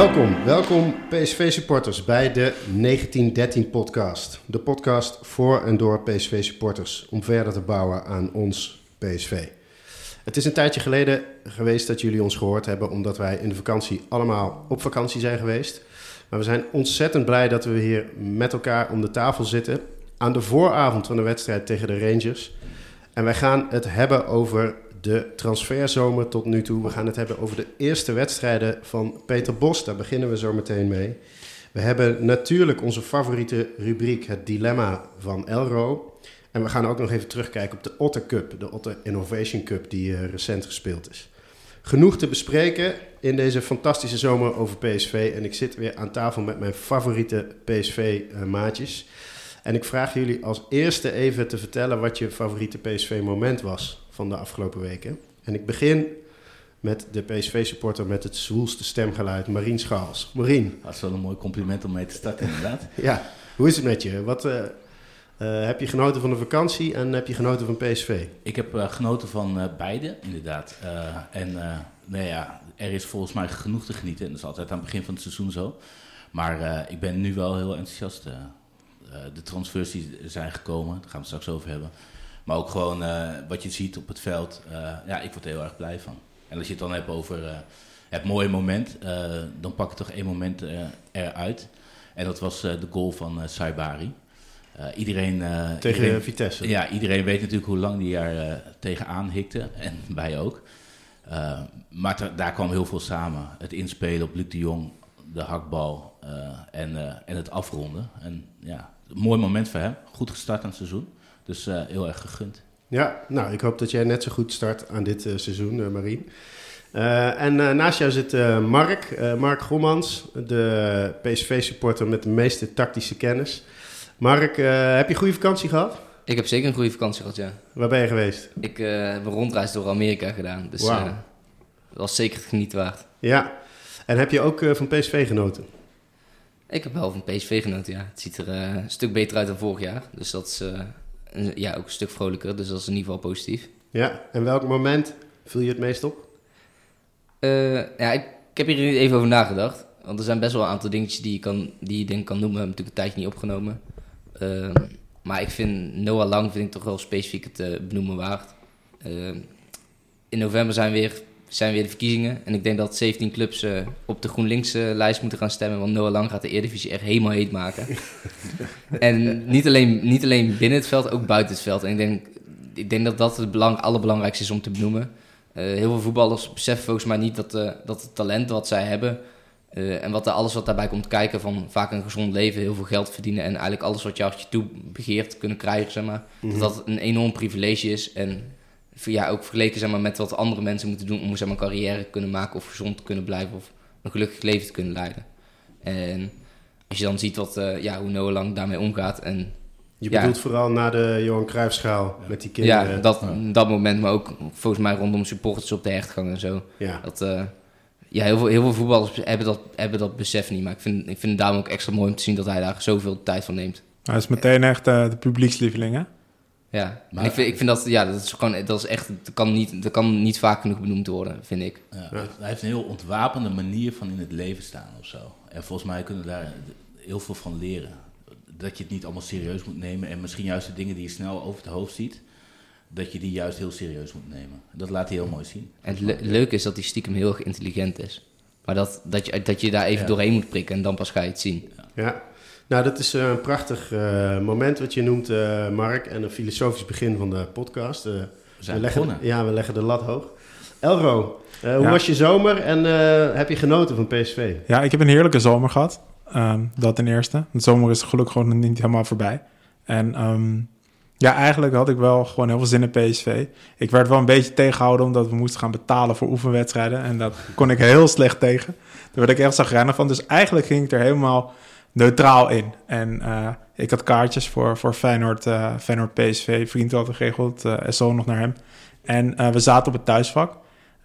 Welkom, welkom PSV-supporters bij de 1913 podcast. De podcast voor en door PSV-supporters om verder te bouwen aan ons PSV. Het is een tijdje geleden geweest dat jullie ons gehoord hebben, omdat wij in de vakantie allemaal op vakantie zijn geweest. Maar we zijn ontzettend blij dat we hier met elkaar om de tafel zitten aan de vooravond van de wedstrijd tegen de Rangers. En wij gaan het hebben over de transferzomer tot nu toe. We gaan het hebben over de eerste wedstrijden van Peter Bos. Daar beginnen we zo meteen mee. We hebben natuurlijk onze favoriete rubriek, het dilemma van Elro. En we gaan ook nog even terugkijken op de Otter Cup, de Otter Innovation Cup, die uh, recent gespeeld is. Genoeg te bespreken in deze fantastische zomer over PSV. En ik zit weer aan tafel met mijn favoriete PSV-maatjes. en ik vraag jullie als eerste even te vertellen wat je favoriete PSV-moment was van de afgelopen weken. En ik begin met de PSV-supporter met het zwoelste stemgeluid, Marien Schaals. Marien. Dat is wel een mooi compliment om mee te starten, inderdaad. ja, hoe is het met je? Wat, uh, uh, heb je genoten van de vakantie en heb je genoten van PSV? Ik heb uh, genoten van beide, inderdaad. en nou ja, er is volgens mij genoeg te genieten. En dat is altijd aan het begin van het seizoen zo. Maar ik ben nu wel heel enthousiast. de transfers die zijn gekomen, daar gaan we het straks over hebben. Maar ook gewoon wat je ziet op het veld. ja, ik word er heel erg blij van. En als je het dan hebt over het mooie moment, dan pak ik toch één moment eruit. En dat was de goal van Saibari. Uh, iedereen, uh, tegen iedereen, Vitesse. Ja, iedereen weet natuurlijk hoe lang die daar uh, tegenaan hikte. En wij ook. maar daar kwam heel veel samen. Het inspelen op Luc de Jong, de hakbal en, en het afronden. En ja, een mooi moment voor hem. Goed gestart aan het seizoen. Dus heel erg gegund. Ja, nou, ik hoop dat jij net zo goed start aan dit seizoen, Marien. en naast jou zit Mark, Mark Gommans, de PSV-supporter met de meeste tactische kennis. Mark, uh, heb je een goede vakantie gehad? Ik heb zeker een goede vakantie gehad, ja. Waar ben je geweest? Ik uh, heb een rondreis door Amerika gedaan. Dus wow. uh, dat was zeker het geniet waard. Ja. En heb je ook van PSV genoten? Ik heb wel van PSV genoten, ja. Het ziet er een stuk beter uit dan vorig jaar. Dus dat is ja, ook een stuk vrolijker. Dus dat is in ieder geval positief. Ja. En welk moment viel je het meest op? ja, ik, ik heb hier even over nagedacht. Want er zijn best wel een aantal dingetjes die je, kan, die je denk kan noemen. We hebben natuurlijk een tijdje niet opgenomen. Uh, maar ik vind Noah Lang vind ik toch wel specifiek het uh, benoemen waard. Uh, in november zijn weer, zijn weer de verkiezingen. En ik denk dat 17 clubs eh, op de GroenLinks-lijst moeten gaan stemmen. Want Noah Lang gaat de Eredivisie echt helemaal heet maken. en niet alleen, niet alleen binnen het veld, ook buiten het veld. En ik denk, ik denk dat dat het belang, allerbelangrijkste is om te benoemen. heel veel voetballers beseffen volgens mij niet dat, dat het talent wat zij hebben en wat er, alles wat daarbij komt kijken, van vaak een gezond leven, heel veel geld verdienen en eigenlijk alles wat je als je toe begeert kunnen krijgen, zeg maar. Dat Mhm. dat een enorm privilege is. En ja, ook vergeleken zeg maar, met wat andere mensen moeten doen om zeg maar, een carrière te kunnen maken of gezond te kunnen blijven of een gelukkig leven te kunnen leiden. En als je dan ziet wat, uh, ja, hoe Noah Lang daarmee omgaat en Je Ja. bedoelt vooral na de Johan Cruijffschaal met die kinderen. ja, dat, dat moment, maar ook volgens mij rondom supporters op de hertgang en zo. Ja. Dat, eh, ja, heel veel, heel veel voetballers hebben dat, hebben dat besef niet. Maar ik vind, ik vind het daarom ook extra mooi om te zien dat hij daar zoveel tijd van neemt. Hij is meteen echt eh, de publiekslieveling, hè? Ja, Maar- ik vind, ik vind dat, ja, dat is gewoon, dat is echt, dat kan niet, dat kan niet vaak genoeg benoemd worden, vind ik. Ja, Hij heeft een heel ontwapende manier van in het leven staan of zo. En volgens mij kunnen we daar heel veel van leren. Dat je het niet allemaal serieus moet nemen. En misschien juist de dingen die je snel over het hoofd ziet, dat je die juist heel serieus moet nemen. Dat laat hij heel mooi zien. En het le- leuke is dat hij stiekem heel erg intelligent is. Maar dat, dat, je, dat je daar even Ja. doorheen moet prikken en dan pas ga je het zien. Ja, nou dat is eh, een prachtig eh, moment wat je noemt, eh, Mark. En een filosofisch begin van de podcast. We zijn we leggen, begonnen. Ja, we leggen de lat hoog. Elro, eh, hoe Ja. was je zomer en eh, heb je genoten van PSV? Ja, ik heb een heerlijke zomer gehad. Ehm, dat ten eerste. De zomer is gelukkig gewoon niet helemaal voorbij. En ehm, ja, eigenlijk had ik wel gewoon heel veel zin in PSV. Ik werd wel een beetje tegengehouden omdat we moesten gaan betalen voor oefenwedstrijden. En dat kon ik heel slecht tegen. Daar werd ik echt zagrijnig van. Dus eigenlijk ging ik er helemaal neutraal in. En eh, ik had kaartjes voor, voor Feyenoord, eh, Feyenoord PSV. Vriend had geregeld. eh en zo nog naar hem. En eh, we zaten op het thuisvak.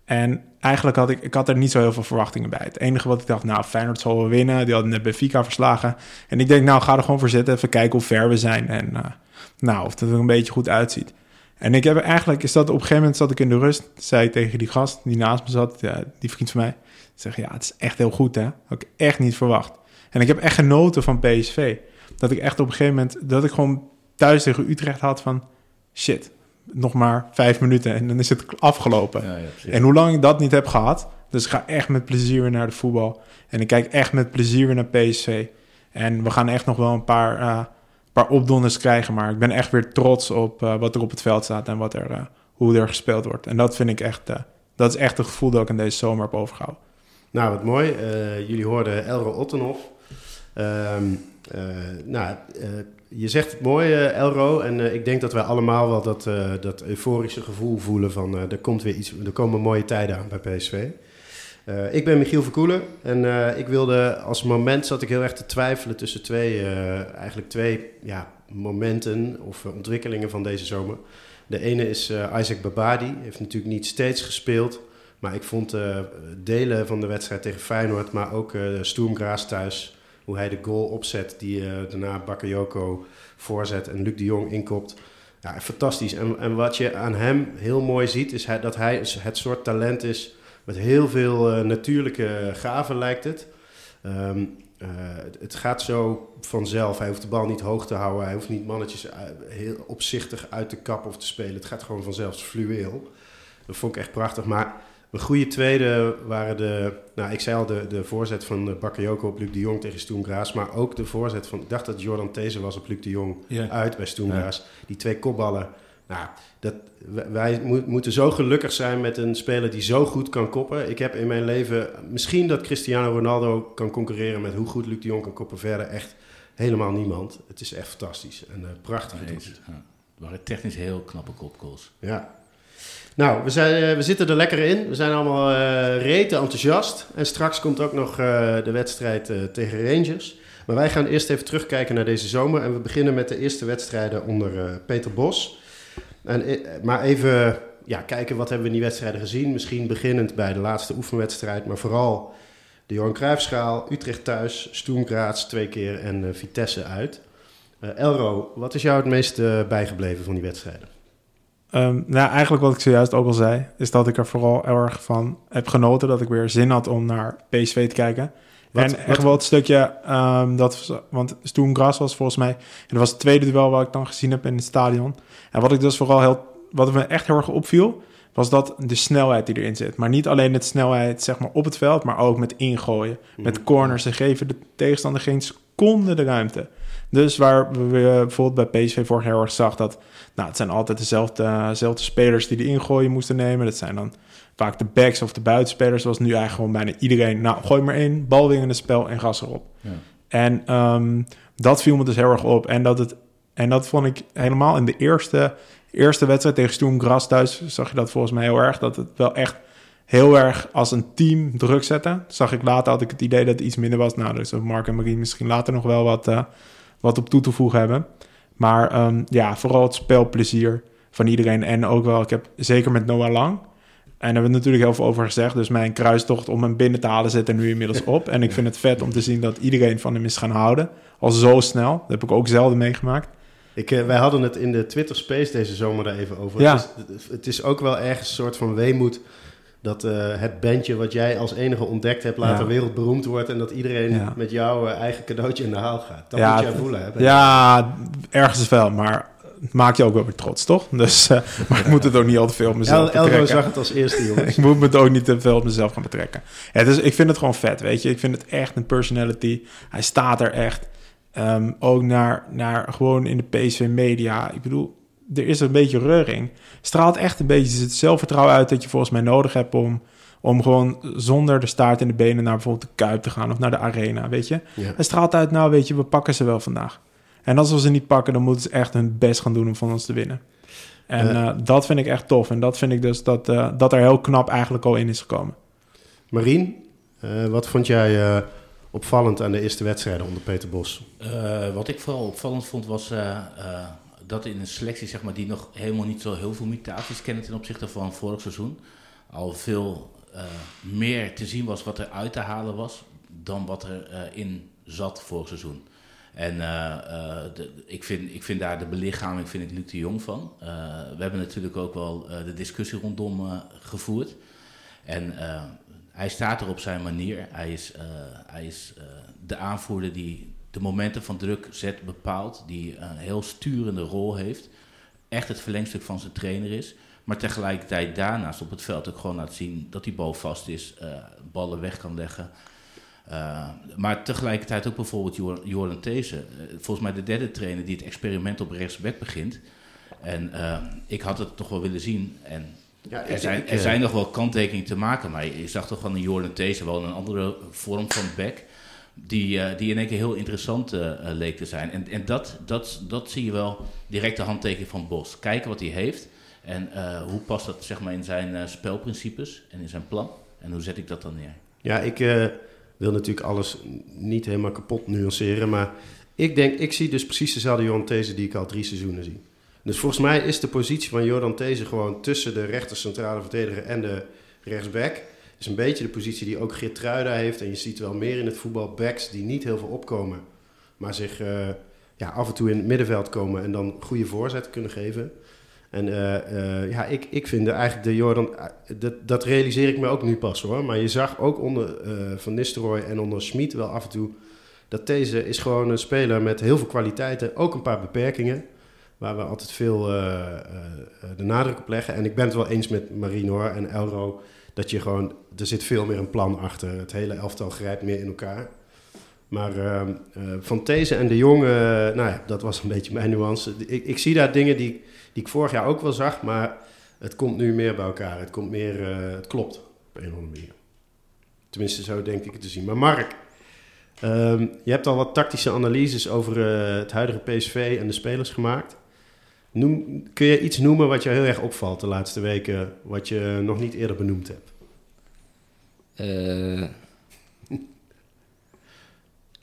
En eigenlijk had ik, ik had er niet zo heel veel verwachtingen bij. Het enige wat ik dacht, nou, Feyenoord zal wel winnen. Die hadden net Benfica verslagen. En ik denk, nou, ga er gewoon voor zitten. Even kijken hoe ver we zijn. En nou, of het er een beetje goed uitziet. En ik heb eigenlijk, is dat op een gegeven moment zat ik in de rust, zei tegen die gast die naast me zat, die vriend van mij, zeg ja, het is echt heel goed hè, had ik echt niet verwacht. En ik heb echt genoten van PSV. Dat ik echt op een gegeven moment, dat ik gewoon thuis tegen Utrecht had van, shit, nog maar vijf minuten en dan is het afgelopen. Ja. En hoe lang ik dat niet heb gehad, dus ik ga echt met plezier weer naar de voetbal. En ik kijk echt met plezier weer naar PSV. En we gaan echt nog wel een paar, eh, paar opdonders krijgen, maar ik ben echt weer trots op eh, wat er op het veld staat en wat er, eh, hoe er gespeeld wordt. En dat vind ik echt, dat is echt het gevoel dat ik in deze zomer heb overgehouden. Nou, wat mooi. Jullie hoorden Elro Ottenhoff. Ehm, eh, nou, eh, je zegt het mooi, eh, Elro. En ik denk dat wij allemaal wel dat, dat euforische gevoel voelen van... er komt weer iets, er komen mooie tijden aan bij PSV. Ik ben Michiel Verkoelen en ik wilde als moment zat ik heel erg te twijfelen tussen twee, eigenlijk twee ja, momenten of ontwikkelingen van deze zomer. De ene is Isaac Babadi, heeft natuurlijk niet steeds gespeeld, maar ik vond delen van de wedstrijd tegen Feyenoord, maar ook Graz thuis, hoe hij de goal opzet die eh, daarna Bakayoko voorzet en Luc de Jong inkopt. Ja, fantastisch. En, en wat je aan hem heel mooi ziet, is dat hij het soort talent is met heel veel eh, natuurlijke gaven, lijkt het. Ehm, eh, het- het gaat zo vanzelf. Hij hoeft de bal niet hoog te houden. Hij hoeft niet mannetjes heel opzichtig uit te kappen of te spelen. Het gaat gewoon vanzelf fluweel. Dat vond ik echt prachtig. Maar een goede tweede waren de... Nou, ik zei al, de, de voorzet van eh, Bakayoko op Luc de Jong tegen Stoem Graas. Maar ook de voorzet van... Ik dacht dat Jordan These was op Luc de Jong uit bij Stoem Graas. Die twee kopballen. Nou, dat, wij- wij mo- moeten zo gelukkig zijn met een speler die zo goed kan koppen. Ik heb in mijn leven misschien dat Cristiano Ronaldo kan concurreren met hoe goed Luc de Jong kan koppen. Verder echt helemaal niemand. Het is echt fantastisch en eh, prachtig. Ja. Het waren technisch heel knappe kopgoals. Ja. Nou, we, zijn, eh, we zitten er lekker in. We zijn allemaal eh rete enthousiast. En straks komt ook nog eh, de wedstrijd tegen Rangers. Maar wij gaan eerst even terugkijken naar deze zomer. En we beginnen met de eerste wedstrijden onder Peter Bos. En, maar even ja, kijken wat hebben we in die wedstrijden gezien. Misschien beginnend bij de laatste oefenwedstrijd. Maar vooral de Johan Cruijffschaal, Utrecht thuis, Graz twee keer en Vitesse uit. Elro, wat is jou het meest bijgebleven van die wedstrijden? Ehm, nou, eigenlijk wat ik zojuist ook al zei, is dat ik er vooral erg van heb genoten dat ik weer zin had om naar PSV te kijken. Wat- en wat- echt wel het stukje, ehm, dat, want Stoem Gras was volgens mij, en dat was het tweede duel wat ik dan gezien heb in het stadion. En wat ik dus vooral heel, wat me echt heel erg opviel, was dat de snelheid die erin zit. Maar niet alleen de snelheid zeg maar, op het veld, maar ook met ingooien, met corners. Ze geven de tegenstander geen seconde de ruimte. Dus waar we bijvoorbeeld bij PSV vorig jaar heel erg zag dat nou, het zijn altijd dezelfde, dezelfde spelers die de ingooien moesten nemen. Dat zijn dan vaak de backs of de buitenspelers. Zoals nu eigenlijk gewoon bijna iedereen. Nou, gooi maar één, bal in het spel en gas erop. Ja. En ehm, dat viel me dus heel erg op. En dat, het, en dat vond ik helemaal in de eerste, eerste wedstrijd tegen Stoem Gras thuis... zag je dat volgens mij heel erg. Dat het wel echt heel erg als een team druk zetten. Zag ik later, had ik het idee dat het iets minder was. Nou, dus Mark en Marie misschien later nog wel wat, eh, wat op toe te voegen hebben. Maar ehm, ja, vooral het spelplezier van iedereen. En ook wel, ik heb zeker met Noah Lang... En daar hebben we natuurlijk heel veel over gezegd. Dus mijn kruistocht om hem binnen te halen zit er nu inmiddels op. En ik vind het vet om te zien dat iedereen van hem is gaan houden. Al zo snel. Dat heb ik ook zelden meegemaakt. Ik, eh, wij hadden het in de Twitter Space deze zomer daar even over. Ja. Het, is, het is ook wel ergens een soort van weemoed dat eh, het bandje wat jij als enige ontdekt hebt later Ja. wereldberoemd wordt en dat iedereen Ja. met jouw eh, eigen cadeautje in de haal gaat. Dat Ja, moet jij het- voelen. Hè? Ja, ergens wel. Maar het maakt je ook wel weer trots, toch? Dus, eh, maar ik moet het ook niet al te veel op mezelf El, betrekken. zag het als eerste, jongens. ik moet me het ook niet te veel op mezelf gaan betrekken. Ja, dus ik vind het gewoon vet, weet je. Ik vind het echt een personality. Hij staat er echt. Ehm, ook naar, naar gewoon in de PSV media. Ik bedoel, er is een beetje reuring. Straalt echt een beetje het zelfvertrouwen uit dat je volgens mij nodig hebt om, om gewoon zonder de staart in de benen naar bijvoorbeeld de Kuip te gaan of naar de Arena, weet je. Ja. Hij straalt uit, nou weet je, we pakken ze wel vandaag. En als we ze niet pakken, dan moeten ze echt hun best gaan doen om van ons te winnen. En Eh. eh, dat vind ik echt tof. En dat vind ik dus dat, eh, dat er heel knap eigenlijk al in is gekomen. Marien, eh, wat vond jij eh, opvallend aan de eerste wedstrijden onder Peter Bos? Eh, wat ik vooral opvallend vond was eh, eh, dat in een selectie zeg maar, die nog helemaal niet zo heel veel mutaties kennen ten opzichte van vorig seizoen, al veel eh, meer te zien was wat er uit te halen was dan wat er eh, in zat vorig seizoen. En eh, ik, vind, ik vind daar de belichaming vind ik Luc de Jong van. We hebben natuurlijk ook wel de discussie rondom gevoerd. En hij staat er op zijn manier. Hij is, hij is de aanvoerder die de momenten van druk zet, bepaalt. Die een heel sturende rol heeft. Echt het verlengstuk van zijn trainer is. Maar tegelijkertijd daarnaast op het veld ook gewoon laat zien dat die bal vast is. eh, ballen weg kan leggen. Uh, maar tegelijkertijd ook bijvoorbeeld Jor- Jordan These. Uh, volgens mij de derde trainer die het experiment op rechtsback begint. En ik had het toch wel willen zien. En Ja, er, zijn, ik, er eh, zijn nog wel kanttekeningen te maken. Maar je zag toch van een Jordan These wel een andere vorm van back. Die, eh, die in één keer heel interessant eh, eh, leek te zijn. En, en dat, dat, dat zie je wel direct de handtekening van Bos. Kijken wat hij heeft. En hoe past dat zeg maar, in zijn spelprincipes en in zijn plan. En hoe zet ik dat dan neer? Ja, ik wil natuurlijk alles niet helemaal kapot nuanceren. Maar ik denk, ik zie dus precies dezelfde Jordan These die ik al drie seizoenen zie. Dus volgens mij is de positie van Jordan These gewoon tussen de rechter centrale verdediger en de rechtsback. Is een beetje de positie die ook Geertruida heeft. En je ziet wel meer in het voetbal backs die niet heel veel opkomen. Maar zich eh, ja, af en toe in het middenveld komen en dan goede voorzet kunnen geven. En eh, eh, ja, ik, ik vind eigenlijk de Jordan... dat, dat realiseer ik me ook nu pas hoor. Maar je zag ook onder Van Nistelrooy en onder Schmid wel af en toe... dat deze is gewoon een speler met heel veel kwaliteiten. Ook een paar beperkingen. Waar we altijd veel de nadruk op leggen. En ik ben het wel eens met Marino en Elro... dat je gewoon... Er zit veel meer een plan achter. Het hele elftal grijpt meer in elkaar. Maar ehm, eh, Van These en de Jong... eh, nou ja, dat was een beetje mijn nuance. Ik, ik zie daar dingen die die ik vorig jaar ook wel zag, maar het komt nu meer bij elkaar. Het komt meer, uh, het klopt op een of andere manier. Tenminste, zo denk ik het te zien. Maar Mark, um, je hebt al wat tactische analyses over uh, het huidige PSV en de spelers gemaakt. Noem, kun je iets noemen wat je heel erg opvalt de laatste weken, wat je nog niet eerder benoemd hebt? Uh,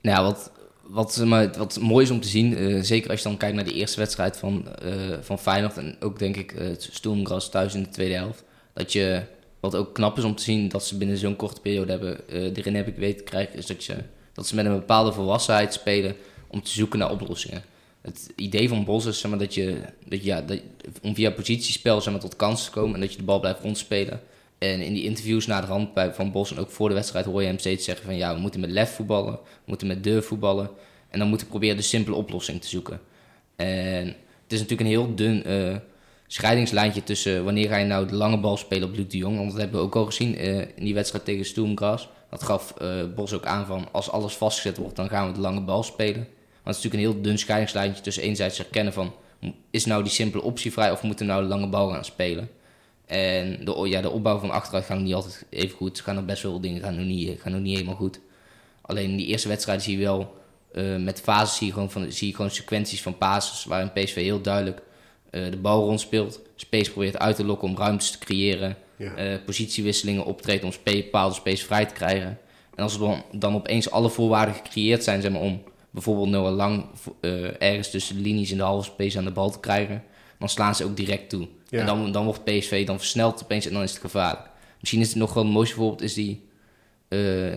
nou, wat, wat, maar, wat mooi is om te zien, uh, zeker als je dan kijkt naar de eerste wedstrijd van, uh, van Feyenoord en ook denk ik het Stoemgras thuis in de tweede helft, dat je, wat ook knap is om te zien dat ze binnen zo'n korte periode hebben, erin heb ik weten te krijgen, is dat, je, dat ze met een bepaalde volwassenheid spelen om te zoeken naar oplossingen. Het idee van Bos is zeg maar, dat je, dat, ja, dat, om via positiespel zeg maar, tot kansen te komen en dat je de bal blijft rondspelen. En in die interviews na de rand bij Van Bos en ook voor de wedstrijd hoor je hem steeds zeggen van ja, we moeten met lef voetballen, we moeten met durf voetballen. En dan moeten we proberen de simpele oplossing te zoeken. En het is natuurlijk een heel dun uh, scheidingslijntje tussen wanneer ga je nou de lange bal spelen op Luc de Jong. Want dat hebben we ook al gezien uh, in die wedstrijd tegen Stoemgras. Dat gaf uh, Bos ook aan van als alles vastgezet wordt, dan gaan we de lange bal spelen. Want het is natuurlijk een heel dun scheidingslijntje tussen enerzijds herkennen van is nou die simpele optie vrij of moeten we nou de lange bal gaan spelen. En de, ja, de opbouw van achteruit gaat nog niet altijd even goed. Ze gaan er best veel dingen gaan nog niet, gaan nog niet helemaal goed. Alleen in die eerste wedstrijd zie je wel, uh, met fases zie je, gewoon van, zie je gewoon sequenties van pases waarin PSV heel duidelijk uh, de bal rondspeelt. Space probeert uit te lokken om ruimtes te creëren. Ja. Uh, positiewisselingen optreedt om bepaalde space vrij te krijgen. En als er dan, dan opeens alle voorwaarden gecreëerd zijn zeg maar, om bijvoorbeeld Noah Lang ergens tussen de linies in de halve space aan de bal te krijgen, dan slaan ze ook direct toe. Ja. En dan, dan wordt PSV dan versneld opeens en dan is het gevaarlijk. Misschien is het nog wel het mooiste voorbeeld is die... Uh,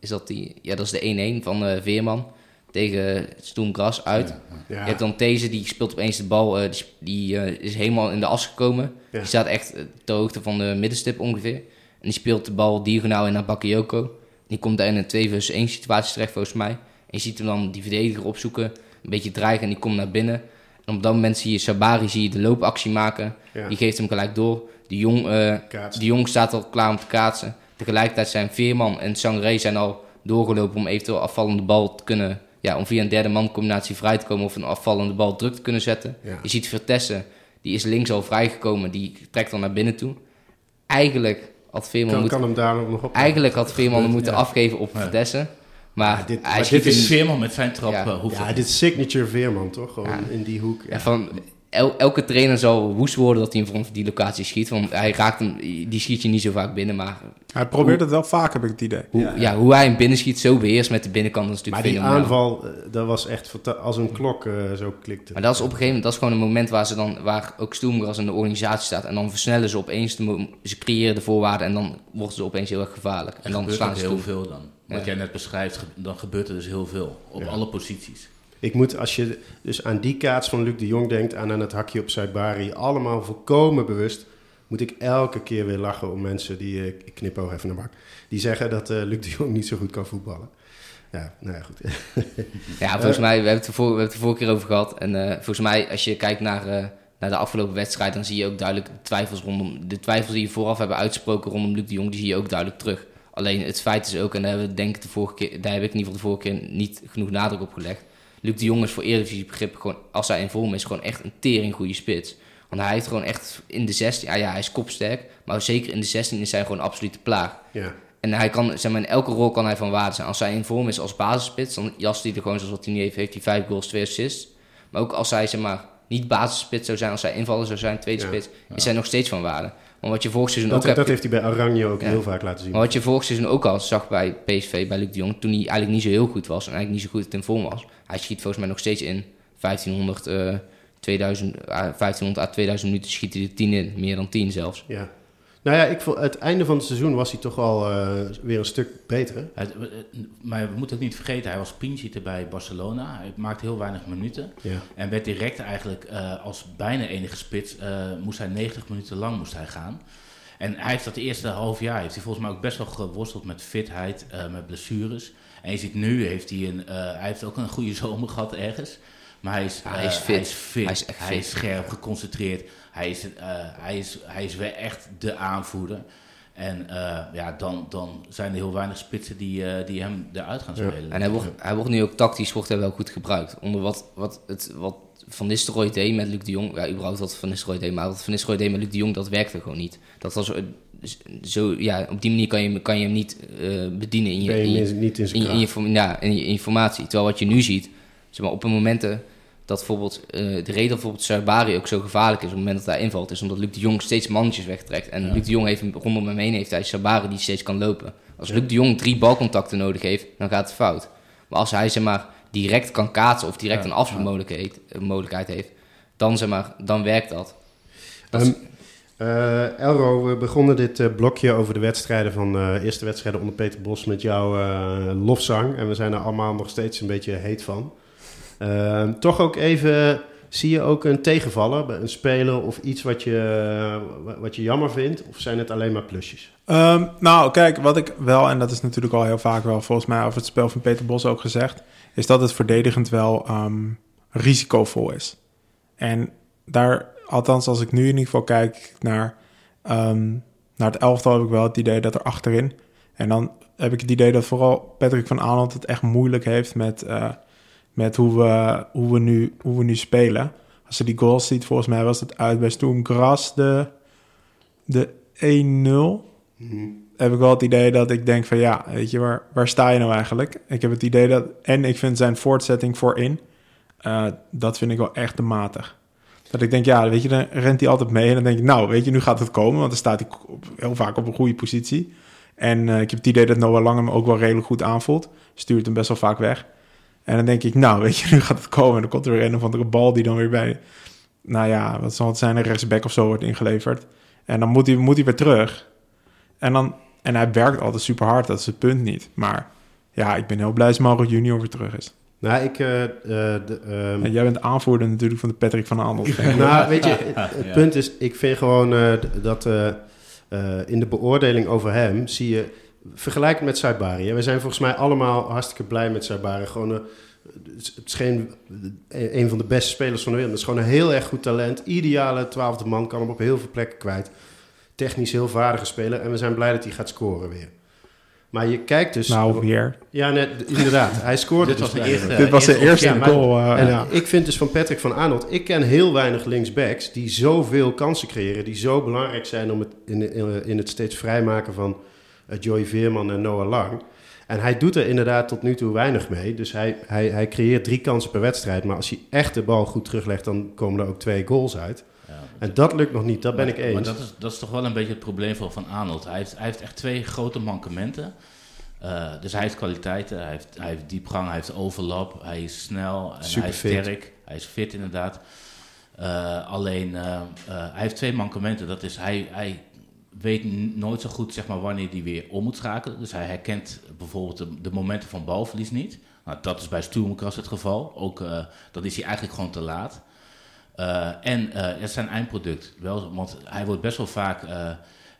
is dat die... Ja, dat is de 1-1 van uh, Veerman tegen Stoemgras uit. Ja, ja. Je hebt dan deze, die speelt opeens de bal. Uh, die die is helemaal in de as gekomen. Die staat echt ter hoogte van de middenstip ongeveer. En die speelt de bal diagonaal in naar Bakayoko. Die komt daar in een 2 versus 1 situatie terecht volgens mij. En je ziet hem dan die verdediger opzoeken. Een beetje dreigen en die komt naar binnen. En op dat moment zie je Sabari zie je de loopactie maken. Ja. Die geeft hem gelijk door. De jong, uh, de jong staat al klaar om te kaatsen. Tegelijkertijd zijn Veerman en Sangre zijn al doorgelopen om eventueel afvallende bal te kunnen... Ja, om via een derde man combinatie vrij te komen of een afvallende bal druk te kunnen zetten. Ja. Je ziet Vertessen, die is links al vrijgekomen. Die trekt dan naar binnen toe. Eigenlijk had Veerman... Kan, moet, kan hem daar nog op... Eigenlijk had Veerman moeten ja. afgeven op Vertessen. Maar, ja, dit, hij maar dit is Veerman met zijn trap. Ja, ja dit is signature Veerman, toch? Gewoon ja. in die hoek. Ja. van, el, elke trainer zal woest worden dat hij van die locatie schiet. Want hij raakt hem, die schiet je niet zo vaak binnen. Maar hij probeert hoe, het wel vaak, heb ik het idee. Hoe, ja, hoe hij hem binnen schiet, zo beheerst met de binnenkant. Dat is maar natuurlijk die aanval, dat was echt als een klok uh, zo klikte. Maar dat is op een gegeven moment, dat is gewoon een moment waar, ze dan, waar ook Stoemgras in de organisatie staat. En dan versnellen ze opeens, de, ze creëren de voorwaarden en dan worden ze opeens heel erg gevaarlijk. En, en dan slaan ze heel toe. veel dan. Wat Ja. jij net beschrijft, dan gebeurt er dus heel veel. Op Ja. alle posities. Ik moet, als je dus aan die kaats van Luc de Jong denkt, aan, aan het hakje op Zuid-Bari, allemaal volkomen bewust, moet ik elke keer weer lachen om mensen die, eh, ik knip ook even naar Mark, die zeggen dat eh, Luc de Jong niet zo goed kan voetballen. Ja, nou ja, goed. Ja, volgens mij, we hebben, het er voor, we hebben het er vorige keer over gehad. En eh, volgens mij, als je kijkt naar, eh, naar de afgelopen wedstrijd, dan zie je ook duidelijk de twijfels rondom. De twijfels die je vooraf hebben uitgesproken rondom Luc de Jong, die zie je ook duidelijk terug. Alleen het feit is ook, en daar hebben we denk ik de vorige keer, daar heb ik in ieder geval de vorige keer niet genoeg nadruk op gelegd. Luc de Jong is voor Eredivisie begrip gewoon, als hij in vorm is, gewoon echt een tering goede spits. Want hij heeft gewoon echt in de 16, ja, ja, hij is kopsterk, maar zeker in de 16 is hij gewoon absolute plaag. Ja, En hij kan, zeg maar, in elke rol kan hij van waarde zijn. Als hij in vorm is als basisspits, dan jast hij er gewoon zoals wat hij nu heeft. Heeft hij vijf goals, twee assists. Maar ook als hij, zeg maar, niet basisspits zou zijn, als hij invaller zou zijn, tweede Ja. spits, is hij nog steeds van waarde. Wat je vorig seizoen dat, ook dat heeft hij bij Oranje ook Ja. heel vaak laten zien. maar wat je vorig seizoen ook al zag bij PSV, bij Luc de Jong, toen hij eigenlijk niet zo heel goed was en eigenlijk niet zo goed in vorm was. Hij schiet volgens mij nog steeds in 1500, eh 2000, eh, 1500 à 2000 minuten schiet hij er 10 in, meer dan 10 zelfs. Ja. Nou ja, ik vond, het einde van het seizoen was hij toch wel eh, weer een stuk beter. Hij- eh, maar we moeten ook niet vergeten, hij was pinchitter bij Barcelona. Hij maakte heel weinig minuten. Ja. En werd direct eigenlijk eh, als bijna enige spits, eh, moest hij 90 minuten lang moest hij gaan. En hij heeft dat de eerste half jaar, heeft hij volgens mij ook best wel geworsteld met fitheid, eh, met blessures. En je ziet nu, heeft hij, een, eh, hij heeft ook een goede zomer gehad ergens. Maar hij is, Ja, hij is fit. Hij is, fit. Hij is echt Hij fit. is scherp, geconcentreerd. Hij is, eh, hij is, hij is weer echt de aanvoerder. En eh, ja, dan, dan zijn er heel weinig spitsen die, eh, die hem eruit gaan Ja. spelen. En hij wordt, hij wordt nu ook tactisch wordt hij wel goed gebruikt. Onder wat, wat, het, wat Van Nistelrooy deed met Luc de Jong. Ja, überhaupt wat Van Nistelrooy deed. Maar wat Van Nistelrooy deed met Luc de Jong, dat werkte gewoon niet. Dat was eh, zo, ja, op die manier kan je, hem- kan je hem niet eh, bedienen in je, in je, niet- niet in zijn in je, in je, kracht. form- ja, in je informatie. Terwijl wat je nu ziet, zeg maar, op de momenten dat bijvoorbeeld eh, de reden dat bijvoorbeeld Sabari ook zo gevaarlijk is op het moment dat hij invalt, is omdat Luc de Jong steeds mannetjes wegtrekt. En Ja. Luc de Jong heeft rondom hem heen heeft hij Sabari die steeds kan lopen. Als Luc de Jong drie balcontacten nodig heeft, dan gaat het fout. Maar als hij zeg maar direct kan kaatsen of direct Ja, een afspeelmogelijkheid eh, mogelijkheid heeft, dan zeg maar, dan werkt dat. Ehm, eh, Elro, we begonnen dit blokje over de wedstrijden van eh eerste wedstrijden onder Peter Bos met jouw lofzang. En we zijn er allemaal nog steeds een beetje heet van. Ehm, toch ook even, zie je ook een tegenvaller bij een speler of iets wat je, eh, wat je jammer vindt? Of zijn het alleen maar plusjes? Ehm, nou, kijk, wat ik wel, en dat is natuurlijk al heel vaak wel volgens mij over het spel van Peter Bos ook gezegd, is dat het verdedigend wel ehm, risicovol is. En daar, althans als ik nu in ieder geval kijk naar, naar het elftal, heb ik wel het idee dat er achterin, en dan heb ik het idee dat vooral Patrick van Aanholt het echt moeilijk heeft met, eh, met hoe, we, hoe, we nu, hoe we nu spelen. Als je die goals ziet, volgens mij was het uit bij Stoem Gras de, de 1-0 heb ik wel het idee dat ik denk van ja, weet je, waar, waar sta je nou eigenlijk? Ik heb het idee dat, en ik vind zijn voortzetting voorin, eh, dat vind ik wel echt te matig. Dat ik denk, ja, weet je, dan rent hij altijd mee en dan denk ik, nou, weet je, nu gaat het komen, want dan staat hij op, heel vaak op een goede positie. En eh, ik heb het idee dat Noah Lang hem ook wel redelijk goed aanvoelt, stuurt hem best wel vaak weg. En dan denk ik, nou, weet je, nu gaat het komen en dan komt er weer een of andere bal die dan weer bij, nou ja, wat zal het zijn, een rechtsback of zo wordt ingeleverd. En dan moet hij, moet hij weer terug. En, dan, en hij werkt altijd super hard, dat is het punt niet. Maar ja, ik ben heel blij dat Mauro Junior weer terug is. Nou, ik... eh, eh, de, ehm, En jij bent aanvoerder natuurlijk van de Patrick van Aanholt. nou, weet je, het, het Ja. punt is, ik vind gewoon eh, dat eh, eh, in de beoordeling over hem zie je, vergelijk het met Zuid-Bari. We zijn volgens mij allemaal hartstikke blij met Zuid-Bari. Gewoon, eh, het is- geen, eh, een van de beste spelers van de wereld. Het is gewoon een heel erg goed talent. Ideale twaalfde man, kan hem op heel veel plekken kwijt. Technisch heel vaardige speler. En we zijn blij dat hij gaat scoren weer. Maar je kijkt dus... nou, weer. Ja, net, inderdaad. Hij scoorde Dit dus was de weer. eerste. Dit was de eerste eerste ja, maar- goal. eh, En ja. ik vind dus van Patrick van Arnold, ik ken heel weinig linksbacks die zoveel kansen creëren, die zo belangrijk zijn om het in, in, in het steeds vrijmaken van eh, Joey Veerman en Noah Lang. En hij doet er inderdaad tot nu toe weinig mee. Dus hij, hij, hij creëert drie kansen per wedstrijd. Maar als hij echt de bal goed teruglegt, dan komen er ook twee goals uit. Ja, En dat lukt nog niet, dat ben maar, ik eens. Maar dat is, dat is toch wel een beetje het probleem van Van Arnold. Hij heeft, hij heeft echt twee grote mankementen. Eh, dus hij heeft kwaliteiten, hij heeft, hij heeft diepgang, hij heeft overlap, hij is snel en hij is sterk. Hij is fit inderdaad. Eh, alleen, hij heeft twee mankementen. Dat is, hij, hij weet nooit zo goed zeg maar, wanneer hij weer om moet schakelen. Dus hij herkent bijvoorbeeld de, de momenten van balverlies niet. Nou, dat is bij Stuurmekras het geval. Ook uh, dan is hij eigenlijk gewoon te laat. Uh, en het is zijn eindproduct. Wel, want hij wordt best wel vaak...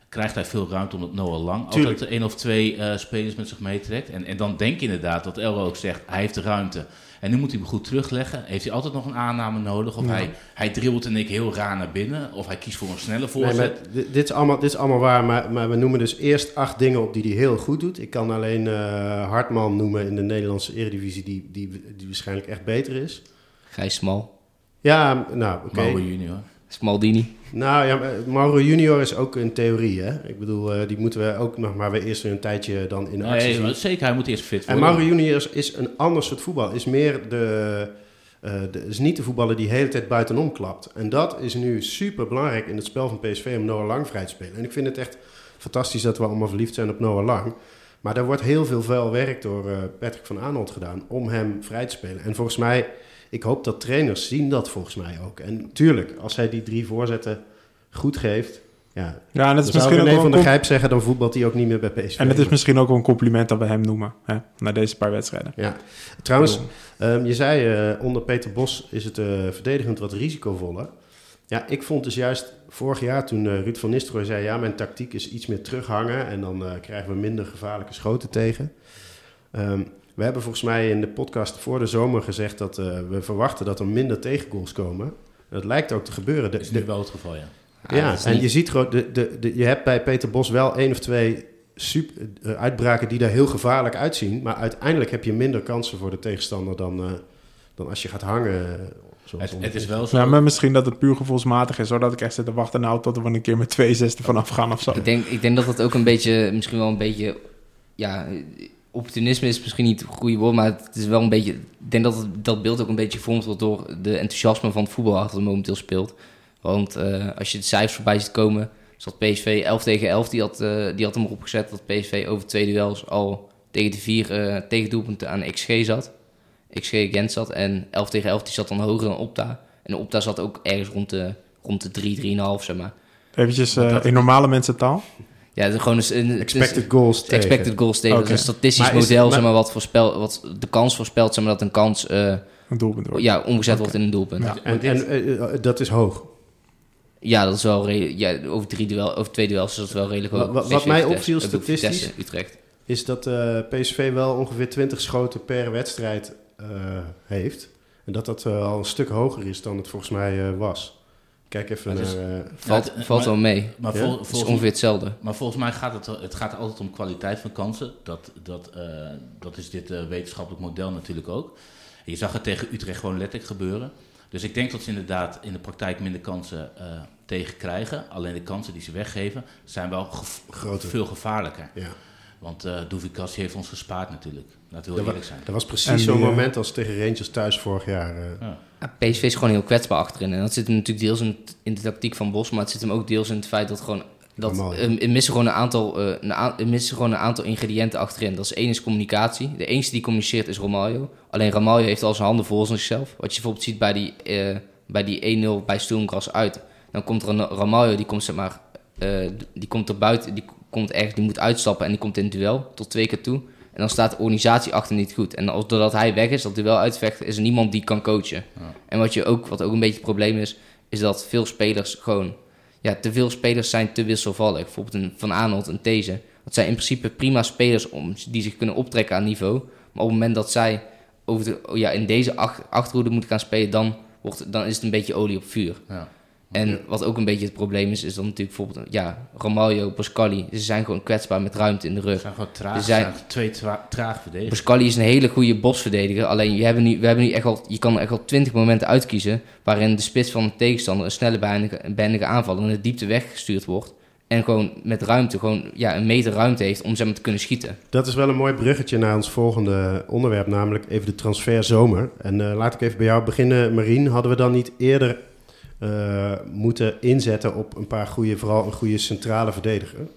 Krijgt hij veel ruimte omdat Noah Lang Tuurlijk. altijd één of twee spelers met zich meetrekt. En, en dan denk je inderdaad dat Elro ook zegt, hij heeft de ruimte. En nu moet hij hem goed terugleggen. Heeft hij altijd nog een aanname nodig? Of Ja. hij, hij dribbelt en ik heel raar naar binnen? Of hij kiest voor een snelle Nee, voorzet? maar dit, is allemaal, dit is allemaal waar, maar, maar we noemen dus eerst acht dingen op die hij heel goed doet. Ik kan alleen eh, Hartman noemen in de Nederlandse Eredivisie, die, die, die waarschijnlijk echt beter is. Gijs Smal. Ja, nou, oké. Mauro junior. Smaldini. Nou ja, Mauro Junior is ook een theorie, hè. Ik bedoel, eh, die moeten we ook nog maar weer eerst een tijdje dan in actie Nee, zien. maar zeker, hij moet eerst fit En worden. Mauro Junior is, is een ander soort voetbal. Is meer de, eh, de... Is niet de voetballer die de hele tijd buitenom klapt. En dat is nu super belangrijk in het spel van PSV om Noah Lang vrij te spelen. En ik vind het echt fantastisch dat we allemaal verliefd zijn op Noah Lang. Maar daar wordt heel veel vuil werk door eh, Patrick van Aanholt gedaan om hem vrij te spelen. En volgens mij, ik hoop dat trainers zien dat volgens mij ook. En tuurlijk, als hij die drie voorzetten goed geeft... Ja, Ja, en dan is zou misschien ook van een der com- Gijp zeggen, dan voetbalt hij ook niet meer bij PSV. En het is misschien ook wel een compliment dat we hem noemen, hè, na deze paar wedstrijden. Ja, trouwens, Ehm, je zei eh, onder Peter Bos is het eh, verdedigend wat risicovoller. Ja, ik vond dus juist vorig jaar toen eh, Ruud van Nistelrooy zei... ja, mijn tactiek is iets meer terughangen en dan krijgen we minder gevaarlijke schoten tegen. Ehm, we hebben volgens mij in de podcast voor de zomer gezegd dat eh, we verwachten dat er minder tegengoals komen. Dat lijkt ook te gebeuren. Dat is nu wel het geval, ja. ja, en niet- je ziet gewoon, de, de, de, je hebt bij Peter Bos wel één of twee super, eh, uitbraken die daar heel gevaarlijk uitzien. Maar uiteindelijk heb je minder kansen voor de tegenstander dan, eh, dan als je gaat hangen. Het, het is wel zo. Ja, maar misschien dat het puur gevoelsmatig is, zodat ik echt zit te wachten nou tot we een keer met twee zesde vanaf gaan of zo. Ik denk, ik denk dat dat ook een beetje, misschien wel een beetje, ja, opportunisme is misschien niet het goede woord, maar het is wel een beetje, ik denk dat het, dat beeld ook een beetje gevormd wordt door de enthousiasme van het voetbal dat er momenteel speelt. Want eh, als je de cijfers voorbij ziet komen, zat PSV 11 tegen 11, die had, eh, die had hem erop gezet dat PSV over twee duels al tegen de vier eh tegendoelpunten aan XG zat. XG against zat en 11 tegen 11 die zat dan hoger dan Opta. En Opta zat ook ergens rond de, rond de 3, 3,5 zeg maar. Eventjes in normale mensentaal. Ja, het is gewoon een, een- het is- expected goals tegen. expected goals tegen. Dat is een statistisch Maar model, maar- zeg maar, wat, voorspel, wat de kans voorspelt, zeg maar, dat een kans eh, Een doelpunt wordt. ja, omgezet wordt in een doelpunt. Ja. Ja, En, en eh, eh, dat is hoog. dat is wel ja, over, drie duel, over twee duels is dat wel redelijk Wat- hoog. wat- wat mij Vitesse, opviel ook Vitesse, statistisch- Utrecht. Is dat eh, PSV wel ongeveer 20 schoten per wedstrijd eh, heeft. En dat dat al een stuk hoger is dan het volgens mij eh, was. Kijk even naar... eh, Valt, Ja, valt maar- wel mee. Maar, Ja? vol- Het is ongeveer hetzelfde. maar volgens mij gaat het, het gaat altijd om kwaliteit van kansen. Dat, dat, eh, dat is dit eh, wetenschappelijk model natuurlijk ook. En je zag het tegen Utrecht gewoon letterlijk gebeuren. Dus ik denk dat ze inderdaad in de praktijk minder kansen eh, tegen krijgen. Alleen de kansen die ze weggeven zijn wel gev- Groter. veel gevaarlijker. ja. Want eh Doevikas heeft ons gespaard natuurlijk. Laten we eerlijk zijn. Dat was precies die, zo'n eh, moment als tegen Rangers thuis vorig jaar. eh. Ja. Ja, PSV is gewoon heel kwetsbaar achterin. En dat zit hem natuurlijk deels in, in de tactiek van Bos, maar het zit hem ook deels in het feit dat gewoon... Dat, Normaal, ja. er missen gewoon een aantal, eh, een er missen gewoon een aantal ingrediënten achterin. Dat is één is communicatie. De enige die communiceert is Romario. Alleen Romario heeft al zijn handen vol van zichzelf. Wat je bijvoorbeeld ziet bij die, eh, bij die 1-0 bij Stoelmgras uit. Dan komt er een Romario, die komt zeg maar, eh, die komt er buiten, die komt ergens, die moet uitstappen en die komt in het duel tot twee keer toe. En dan staat de organisatie achter niet goed. En als, doordat hij weg is, dat duel uitvecht, is er niemand die kan coachen. Ja. En wat, je ook, wat ook een beetje het probleem is, is dat veel spelers gewoon... Ja, te veel spelers zijn te wisselvallig. Bijvoorbeeld een Van Aanholt, een These. Dat zijn in principe prima spelers om, die zich kunnen optrekken aan niveau. Maar op het moment dat zij over de, ja, in deze ach, achterhoede moeten gaan spelen... Dan, wordt, dan is het een beetje olie op vuur. Ja. En wat ook een beetje het probleem is, is dan natuurlijk bijvoorbeeld... Ja, Romario, Boscali, ze zijn gewoon kwetsbaar met ruimte in de Ze rug. zijn gewoon traag. Ze zijn- zijn twee tra traag verdedigers. Pascali is een hele goede bosverdediger. Alleen je hebben nu, we hebben nu echt al, je kan er echt al twintig momenten uitkiezen. waarin de spits van de tegenstander een snelle behendige, aanval in de diepte weggestuurd wordt. En gewoon met ruimte, gewoon ja, een meter ruimte heeft om maar te kunnen schieten. Dat is wel een mooi bruggetje naar ons volgende onderwerp, namelijk even de transfer zomer. En eh, laat ik even bij jou beginnen, Marien. Hadden we dan niet eerder eh, moeten inzetten op een paar goede, vooral een goede centrale verdediger?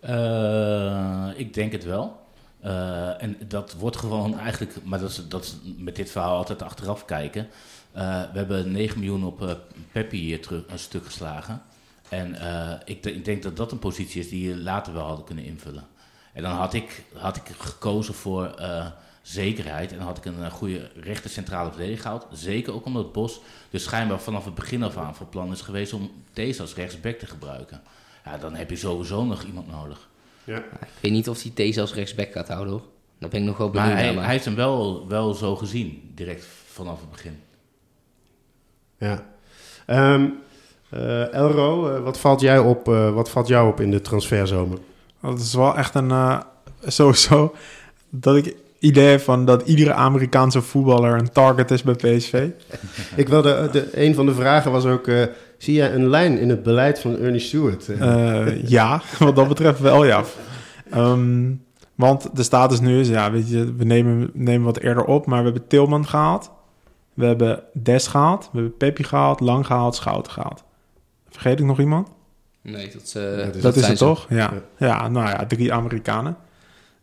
Eh, ik denk het wel. Eh, en dat wordt gewoon eigenlijk, maar dat is, dat met dit verhaal altijd achteraf kijken. We hebben 9 miljoen op Peppi hier terug, een stuk geslagen. En ik, ik, denk dat dat een positie is die je later wel hadden kunnen invullen. En dan had ik, had ik gekozen voor uh, zekerheid. En dan had ik een goede rechter centrale verdediger gehaald. Zeker ook omdat Bos dus schijnbaar vanaf het begin af aan van plan is geweest om deze als rechtsback te gebruiken. Ja, dan heb je sowieso nog iemand nodig. Ja. Ik weet niet of hij deze als rechtsback gaat houden hoor. Dat ben ik nog wel benieuwd maar hij, hij, heeft hem wel, wel zo gezien, direct vanaf het begin. Ja. Um, uh, Elro, uh, wat, valt jij op, uh, wat valt jou op in de transferzomer? Dat is wel echt een... sowieso dat ik idee van dat iedere Amerikaanse voetballer een target is bij PSV. ik wilde... De, een van de vragen was ook... zie jij een lijn in het beleid van Ernie Stewart? ja, wat dat betreft wel, ja. Um, want de status nu is, ja, weet je, we nemen, nemen wat eerder op, maar we hebben Tilman gehaald. We hebben Des gehaald. We hebben Peppi gehaald, Lang gehaald, Schouten gehaald. Vergeet ik nog iemand? Nee, dat, uh, dat is, dat is het toch? Ja. ja. nou ja, drie Amerikanen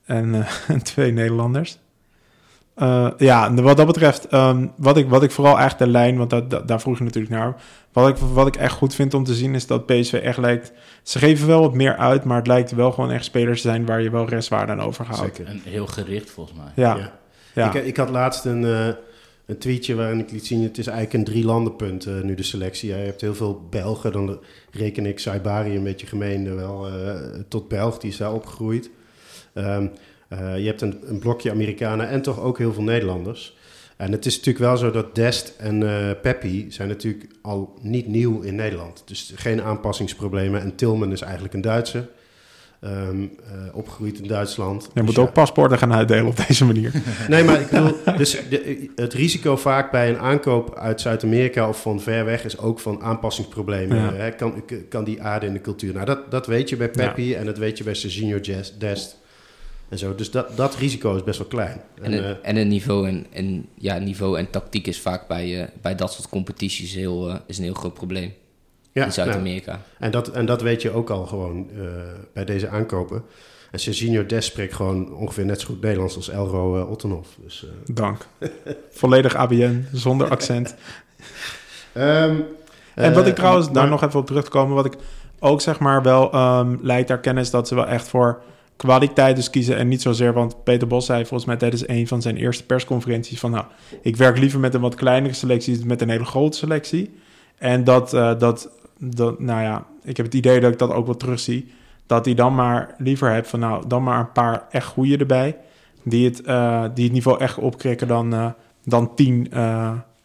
en, uh, twee Nederlanders. Uh, ja, wat dat betreft, um, wat, ik, wat ik vooral echt de lijn, want dat, daar vroeg je natuurlijk naar. Wat ik, wat ik echt goed vind om te zien is dat PSV echt lijkt. Ze geven wel wat meer uit, maar het lijkt wel gewoon echt spelers te zijn waar je wel restwaarde aan overhoudt. Zeker. En heel gericht volgens mij. Ja. ja. Ik, ik, had laatst een, uh, een tweetje waarin ik liet zien: het is eigenlijk een drie landenpunt uh, nu de selectie. Je hebt heel veel Belgen, dan reken ik Saibari een beetje gemeen wel tot Belg, die is daar opgegroeid. Um, uh, je hebt een, een, blokje Amerikanen en toch ook heel veel Nederlanders. En het is natuurlijk wel zo dat Dest en uh, Peppi zijn natuurlijk al niet nieuw in Nederland. Dus geen aanpassingsproblemen. En Tilman is eigenlijk een Duitser. Um, uh, opgegroeid in Duitsland. Je dus moet ook paspoorten gaan uitdelen op deze manier. nee, maar ik bedoel, dus de, het risico vaak bij een aankoop uit Zuid-Amerika of van ver weg is ook van aanpassingsproblemen. Ja. Hè? Kan, kan die aarde in de cultuur? Nou, dat, dat weet je bij Peppi ja. en dat weet je bij Serginho Dest en zo. Dus dat, dat risico is best wel klein. En, en, uh, en het niveau en, en, ja, niveau en tactiek is vaak bij, uh, bij dat soort competities heel, uh, is een heel groot probleem. Ja, in Zuid-Amerika. En, dat, en dat weet je ook al gewoon bij deze aankopen. En Serginho Des spreekt gewoon ongeveer net zo goed Nederlands als Elro uh, Ottenhoff. Dus, Dank. Volledig ABN, zonder accent. um, en wat ik trouwens daar nog even op terug te komen, wat ik ook zeg maar wel um, lijkt daar kennis dat ze wel echt voor kwaliteit dus kiezen en niet zozeer, want Peter Bos zei volgens mij tijdens een van zijn eerste persconferenties van nou, ik werk liever met een wat kleinere selectie dan met een hele grote selectie. En dat, uh, dat, dat, nou ja, ik heb het idee dat ik dat ook wel terugzie, dat hij dan maar liever hebt van nou, dan maar een paar echt goede erbij, die het, uh, die het niveau echt opkrikken dan, uh, dan tien,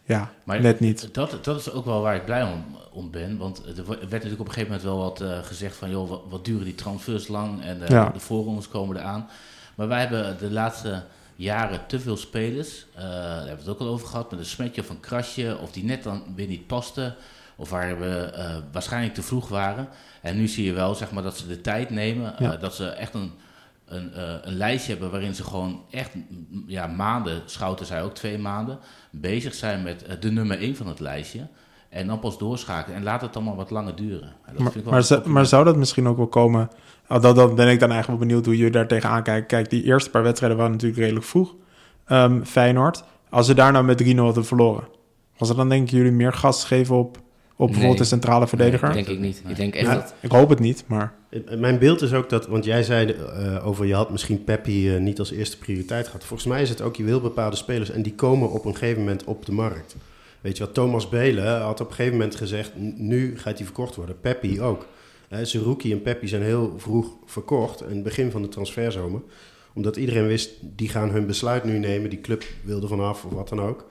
ja, maar net niet. Dat, dat is ook wel waar ik blij om, om ben. Want er werd natuurlijk op een gegeven moment wel wat uh, gezegd van... joh, wat, wat, duren die transfers lang en uh, ja. de voorrondes komen eraan. Maar wij hebben de laatste jaren te veel spelers... Uh, daar hebben we het ook al over gehad... met een smetje of een krasje... of die net dan weer niet pasten... of waar we waarschijnlijk te vroeg waren. En nu zie je wel zeg maar, dat ze de tijd nemen... Ja. dat ze echt een... Een, uh, een, lijstje hebben waarin ze gewoon echt ja, maanden, Schouten zei ook twee maanden, bezig zijn met uh, de nummer één van het lijstje. En dan pas doorschakelen. En laat het allemaal wat langer duren. Dat maar, maar, zou, maar, zou dat misschien ook wel komen... Oh, dat, dat ben ik dan eigenlijk wel benieuwd hoe jullie daar tegenaan kijken. Kijk, die eerste paar wedstrijden waren natuurlijk redelijk vroeg. Um, Feyenoord. Als ze daar nou met 3-0 hadden verloren... was er dan denk jullie meer gas geven op, op bijvoorbeeld de centrale verdediger? Nee, denk ik niet. Ik denk echt dat... Ik hoop het niet, maar... Mijn beeld is ook dat... Want jij zei uh, over... Je had misschien Peppi uh, niet als eerste prioriteit gehad. Volgens mij is het ook... Je wil bepaalde spelers... en die komen op een gegeven moment op de markt. Weet je wat, Thomas Belen had op een gegeven moment gezegd, nu gaat hij verkocht worden. Peppi ook. Uh, Zerouki en Peppi zijn heel vroeg verkocht, in het begin van de transferzomer. Omdat iedereen wist, die gaan hun besluit nu nemen, die club wilde vanaf of wat dan ook.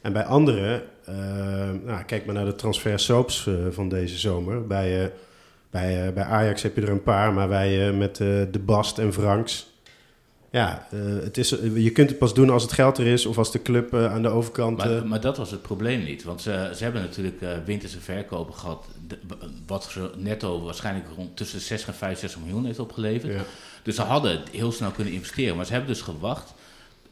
En bij anderen, nou, kijk maar naar de transfer soaps uh, van deze zomer. Bij, bij, bij Ajax heb je er een paar, maar bij met De Bast en Franks ja, het is, je kunt het pas doen als het geld er is of als de club aan de overkant... Maar, maar, dat was het probleem niet. Want ze, ze hebben natuurlijk winterse verkopen gehad... Wat ze netto waarschijnlijk rond tussen 6 en 65 miljoen heeft opgeleverd. Ja. Dus ze hadden heel snel kunnen investeren. Maar ze hebben dus gewacht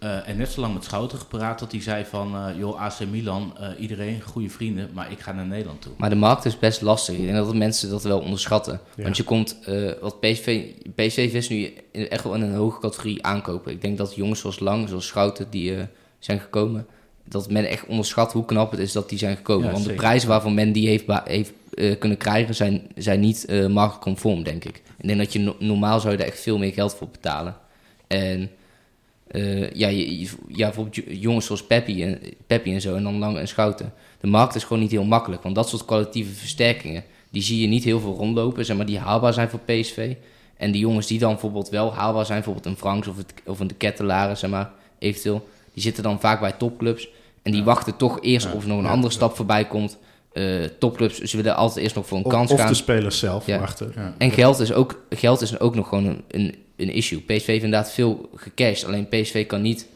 uh, en net zo lang met Schouten gepraat dat hij zei van... Uh, joh, AC Milan, uh, iedereen, goede vrienden, maar ik ga naar Nederland toe. Maar de markt is best lastig. Ik denk dat mensen dat wel onderschatten. Ja. Want je komt, wat PSV, PSV is nu echt wel in een hoge categorie aankopen. Ik denk dat jongens zoals Lang, zoals Schouten, die zijn gekomen... dat men echt onderschat hoe knap het is dat die zijn gekomen. Ja, Want zeker. de prijs waarvan men die heeft, heeft eh, kunnen krijgen, zijn, zijn niet eh, marktconform, denk ik. Ik denk dat je no- normaal zou je er echt veel meer geld voor betalen. En eh, ja, je, je- ja, bijvoorbeeld jo- jongens zoals Peppy en, Peppy en zo, en dan Lange en Schouten. De markt is gewoon niet heel makkelijk, want dat soort kwalitatieve versterkingen, die zie je niet heel veel rondlopen, zeg maar, die haalbaar zijn voor PSV. En die jongens die dan bijvoorbeeld wel haalbaar zijn, bijvoorbeeld een Franks of, het, of een de Kettelaren, zeg maar, eventueel, die zitten dan vaak bij topclubs. En die wachten toch eerst Ja, of er nog een ja, andere stap voorbij komt. Eh, topclubs, ze willen altijd eerst nog voor een Of, kans of gaan. de spelers zelf Ja. wachten. Ja. En geld is ook, geld is ook nog gewoon een, een, een issue. PSV heeft inderdaad veel gecashed. Alleen PSV kan niet,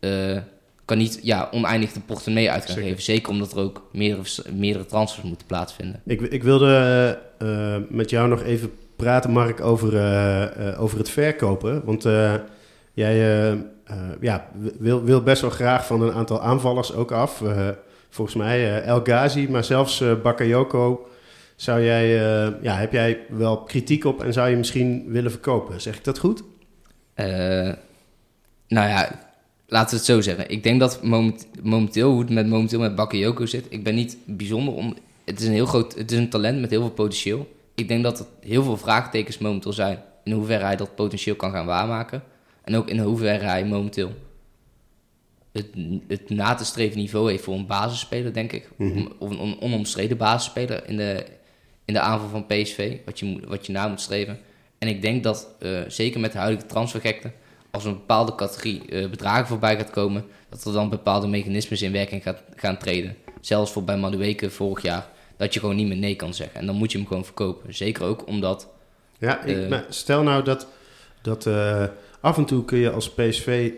eh, kan niet ja, oneindig de portemonnee uit gaan Zeker. geven. Zeker omdat er ook meerdere, meerdere transfers moeten plaatsvinden. Ik, ik wilde eh, met jou nog even praten, Mark, over, eh, over het verkopen. Want jij ja, wil, wil best wel graag van een aantal aanvallers ook af. Volgens mij El Ghazi, maar zelfs Bakayoko. Zou jij, eh, ja, heb jij wel kritiek op en zou je misschien willen verkopen? Zeg ik dat goed? Eh, nou ja, laten we het zo zeggen. Ik denk dat moment, momenteel, hoe het met, momenteel met Bakayoko zit, ik ben niet bijzonder om. Het is een heel groot, het is een talent met heel veel potentieel. Ik denk dat er heel veel vraagtekens momenteel zijn in hoeverre hij dat potentieel kan gaan waarmaken. En ook in hoeverre hij momenteel het, het na te streven niveau heeft voor een basisspeler, denk ik. Mhm. Of een on- onomstreden basisspeler in de, in de aanval van PSV, wat je, wat je na moet streven. En ik denk dat, eh, zeker met de huidige transfergekte, als een bepaalde categorie eh, bedragen voorbij gaat komen, dat er dan bepaalde mechanismes in werking gaat, gaan treden. Zelfs voor bij Madueke vorig jaar, dat je gewoon niet meer nee kan zeggen. En dan moet je hem gewoon verkopen. Zeker ook omdat Ja, ik, Eh. maar stel nou dat, dat eh, af en toe kun je als PSV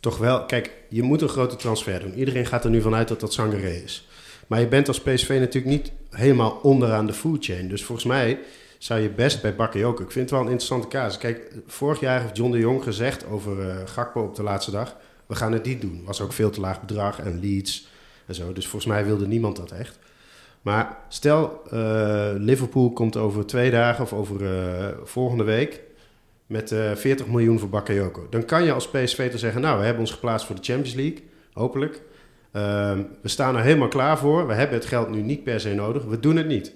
toch wel... Kijk, je moet een grote transfer doen. Iedereen gaat er nu vanuit dat dat Sangaré is. Maar je bent als PSV natuurlijk niet helemaal onderaan de food chain. Dus volgens mij zou je best bij Bakayoko... Ik vind het wel een interessante casus. Kijk, vorig jaar heeft John de Jong gezegd over eh Gakpo op de laatste dag... we gaan het niet doen. Was ook veel te laag bedrag en leads en zo. Dus volgens mij wilde niemand dat echt. Maar stel, eh, Liverpool komt over twee dagen of over eh, volgende week met eh 40 miljoen voor Bakayoko. Dan kan je als PSV te zeggen, nou, we hebben ons geplaatst voor de Champions League, hopelijk. Ehm, we staan er helemaal klaar voor. We hebben het geld nu niet per se nodig. We doen het niet.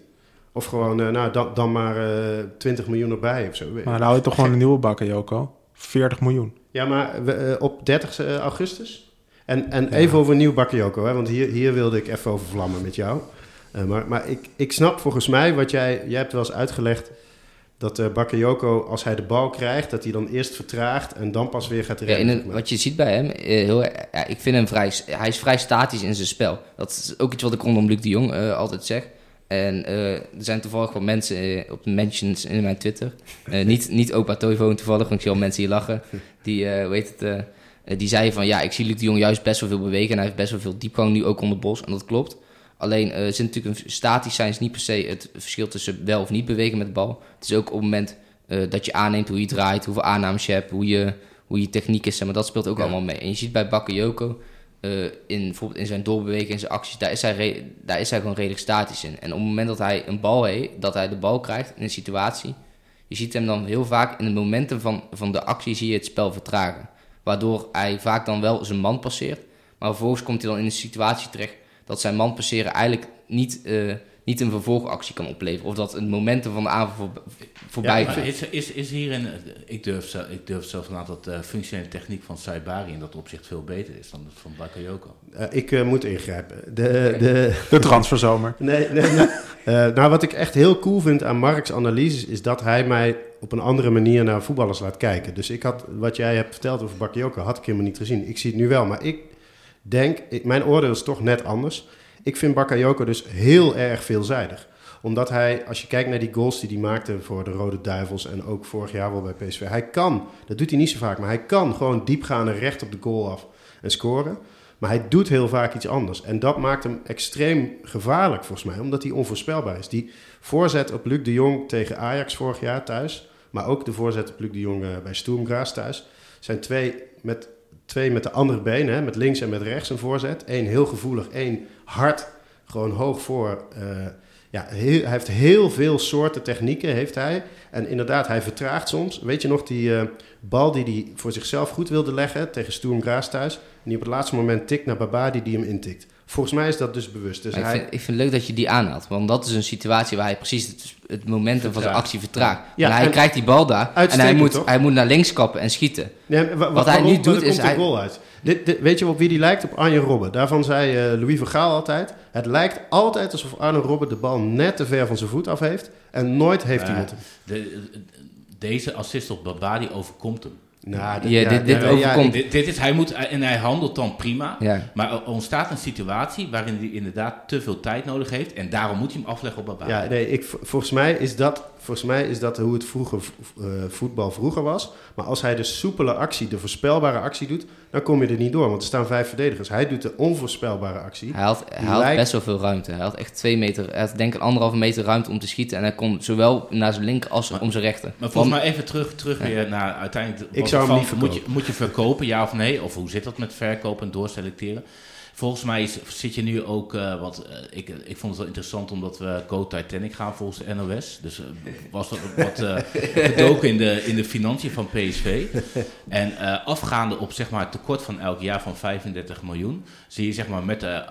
Of gewoon, eh, nou, dan, dan maar eh 20 miljoen erbij of zo. Maar dan hou je toch gewoon een nieuwe bakken, Joko? 40 miljoen. Ja, maar we, eh, op 30 augustus? En, en Ja. even over een nieuw Bakayoko, hè, want hier, hier wilde ik even over vlammen met jou. Maar maar ik, ik snap volgens mij wat jij... Jij hebt wel eens uitgelegd dat eh Bakayoko, als hij de bal krijgt... dat hij dan eerst vertraagt en dan pas weer gaat rennen. een- wat je ziet bij hem, eh, heel, ik vind hem vrij, hij is vrij statisch in zijn spel. Dat is ook iets wat ik rondom Luc de Jong eh, altijd zeg. En er zijn toevallig wat mensen op de mentions in mijn Twitter. Niet, niet opa Toivonen toevallig, want ik zie al mensen hier lachen. Die, hoe heet het, die zeiden van ja, ik zie Luc de Jong juist best wel veel bewegen. En hij heeft best wel veel diepgang nu ook onder Bos. En dat klopt. Alleen eh zit natuurlijk een, statisch zijn is niet per se het verschil tussen wel of niet bewegen met de bal. Het is ook op het moment eh, dat je aanneemt hoe je draait, hoeveel aannames je hebt, hoe je, hoe je techniek is. Maar dat speelt ook Ja. allemaal mee. En je ziet bij Bakayoko, eh in, bijvoorbeeld in zijn doorbeweging, in zijn acties, daar is, hij daar is hij gewoon redelijk statisch in. En op het moment dat hij een bal heeft, dat hij de bal krijgt in een situatie, je ziet hem dan heel vaak in de momenten van, van de actie zie je het spel vertragen. Waardoor hij vaak dan wel zijn man passeert, maar vervolgens komt hij dan in een situatie terecht dat zijn man passeren eigenlijk niet, eh, niet een vervolgactie kan opleveren. Of dat het momentum van de aanval voor, voorbij Ja, gaat. is, is, is hierin, eh, ik durf, zelf- ik durf zelfs aan dat de functionele techniek van Saibari in dat opzicht veel beter is dan dat van Bakayoko. Eh, ik eh, moet ingrijpen. De, de, De transferzomer. Nee, nee, nee. Eh, nou, wat ik echt heel cool vind aan Mark's analyses... is dat hij mij op een andere manier naar voetballers laat kijken. Dus ik had, wat jij hebt verteld over Bakayoko... had ik helemaal niet gezien. Ik zie het nu wel, maar ik denk... Mijn oordeel is toch net anders. Ik vind Bakayoko dus heel erg veelzijdig. Omdat hij, als je kijkt naar die goals die hij maakte... voor de Rode Duivels en ook vorig jaar wel bij PSV... hij kan, dat doet hij niet zo vaak... maar hij kan gewoon diep gaan en recht op de goal af en scoren... Maar hij doet heel vaak iets anders. En dat maakt hem extreem gevaarlijk volgens mij, omdat hij onvoorspelbaar is. Die voorzet op Luc de Jong tegen Ajax vorig jaar thuis, maar ook de voorzet op Luc de Jong eh, bij Sturm Graz thuis, zijn twee met, twee met de andere benen, hè, met links en met rechts een voorzet. Eén heel gevoelig, één hard, gewoon hoog voor. eh, ja, hij heeft heel veel soorten technieken, heeft hij. En inderdaad, hij vertraagt soms. Weet je nog die eh, bal die hij voor zichzelf goed wilde leggen tegen Sturm Graz thuis? En die op het laatste moment tikt naar Babadi die hem intikt. Volgens mij is dat dus bewust. Dus ik, hij, vind, ik vind het leuk dat je die aanhaalt. Want dat is een situatie waar hij precies het, het momentum van zijn actie vertraagt. Ja, hij en- krijgt die bal daar en hij moet, toch? hij moet naar links kappen en schieten. Nee, Wat hij waarom? nu doet is komt hij- goal uit. Dit, dit- weet je op wie die lijkt? Op Arjen Robben. Daarvan zei eh, Louis van Gaal altijd... Het lijkt altijd alsof Arjen Robben de bal net te ver van zijn voet af heeft. En nooit heeft hij het. De, deze assist op Babadi overkomt hem. Nou, Ja, dit- dit ja, overkomt. Dit, dit is, hij moet, en hij handelt dan prima. Maar er ontstaat een situatie waarin hij inderdaad te veel tijd nodig heeft. En daarom moet hij hem afleggen op Babadi. Ja, nee, ik, volgens, mij is dat, volgens mij is dat hoe het vroeger, eh, voetbal vroeger was. Maar als hij de soepele actie, de voorspelbare actie doet, dan kom je er niet door. Want er staan vijf verdedigers. Hij doet de onvoorspelbare actie. Hij had, hij Die had lijkt- best wel veel ruimte. Hij had echt twee meter, hij had denk ik een anderhalve meter ruimte om te schieten. En hij kon zowel naar zijn linker als Maar- om zijn rechter. Maar volgens mij even terug, terug weer naar uiteindelijk... Ik zou hem van- niet moet je, verkopen. moet je verkopen, ja of nee? Of hoe zit dat met verkopen en doorselecteren? Volgens mij is, zit je nu ook... want eh, ik, ik vond het wel interessant omdat we Go Titanic gaan volgens de NOS. Dus eh, was er wat gedoken in de, in de financiën van PSV. En afgaande op zeg maar, het tekort van elk jaar van 35 miljoen... zie je zeg maar, met, de,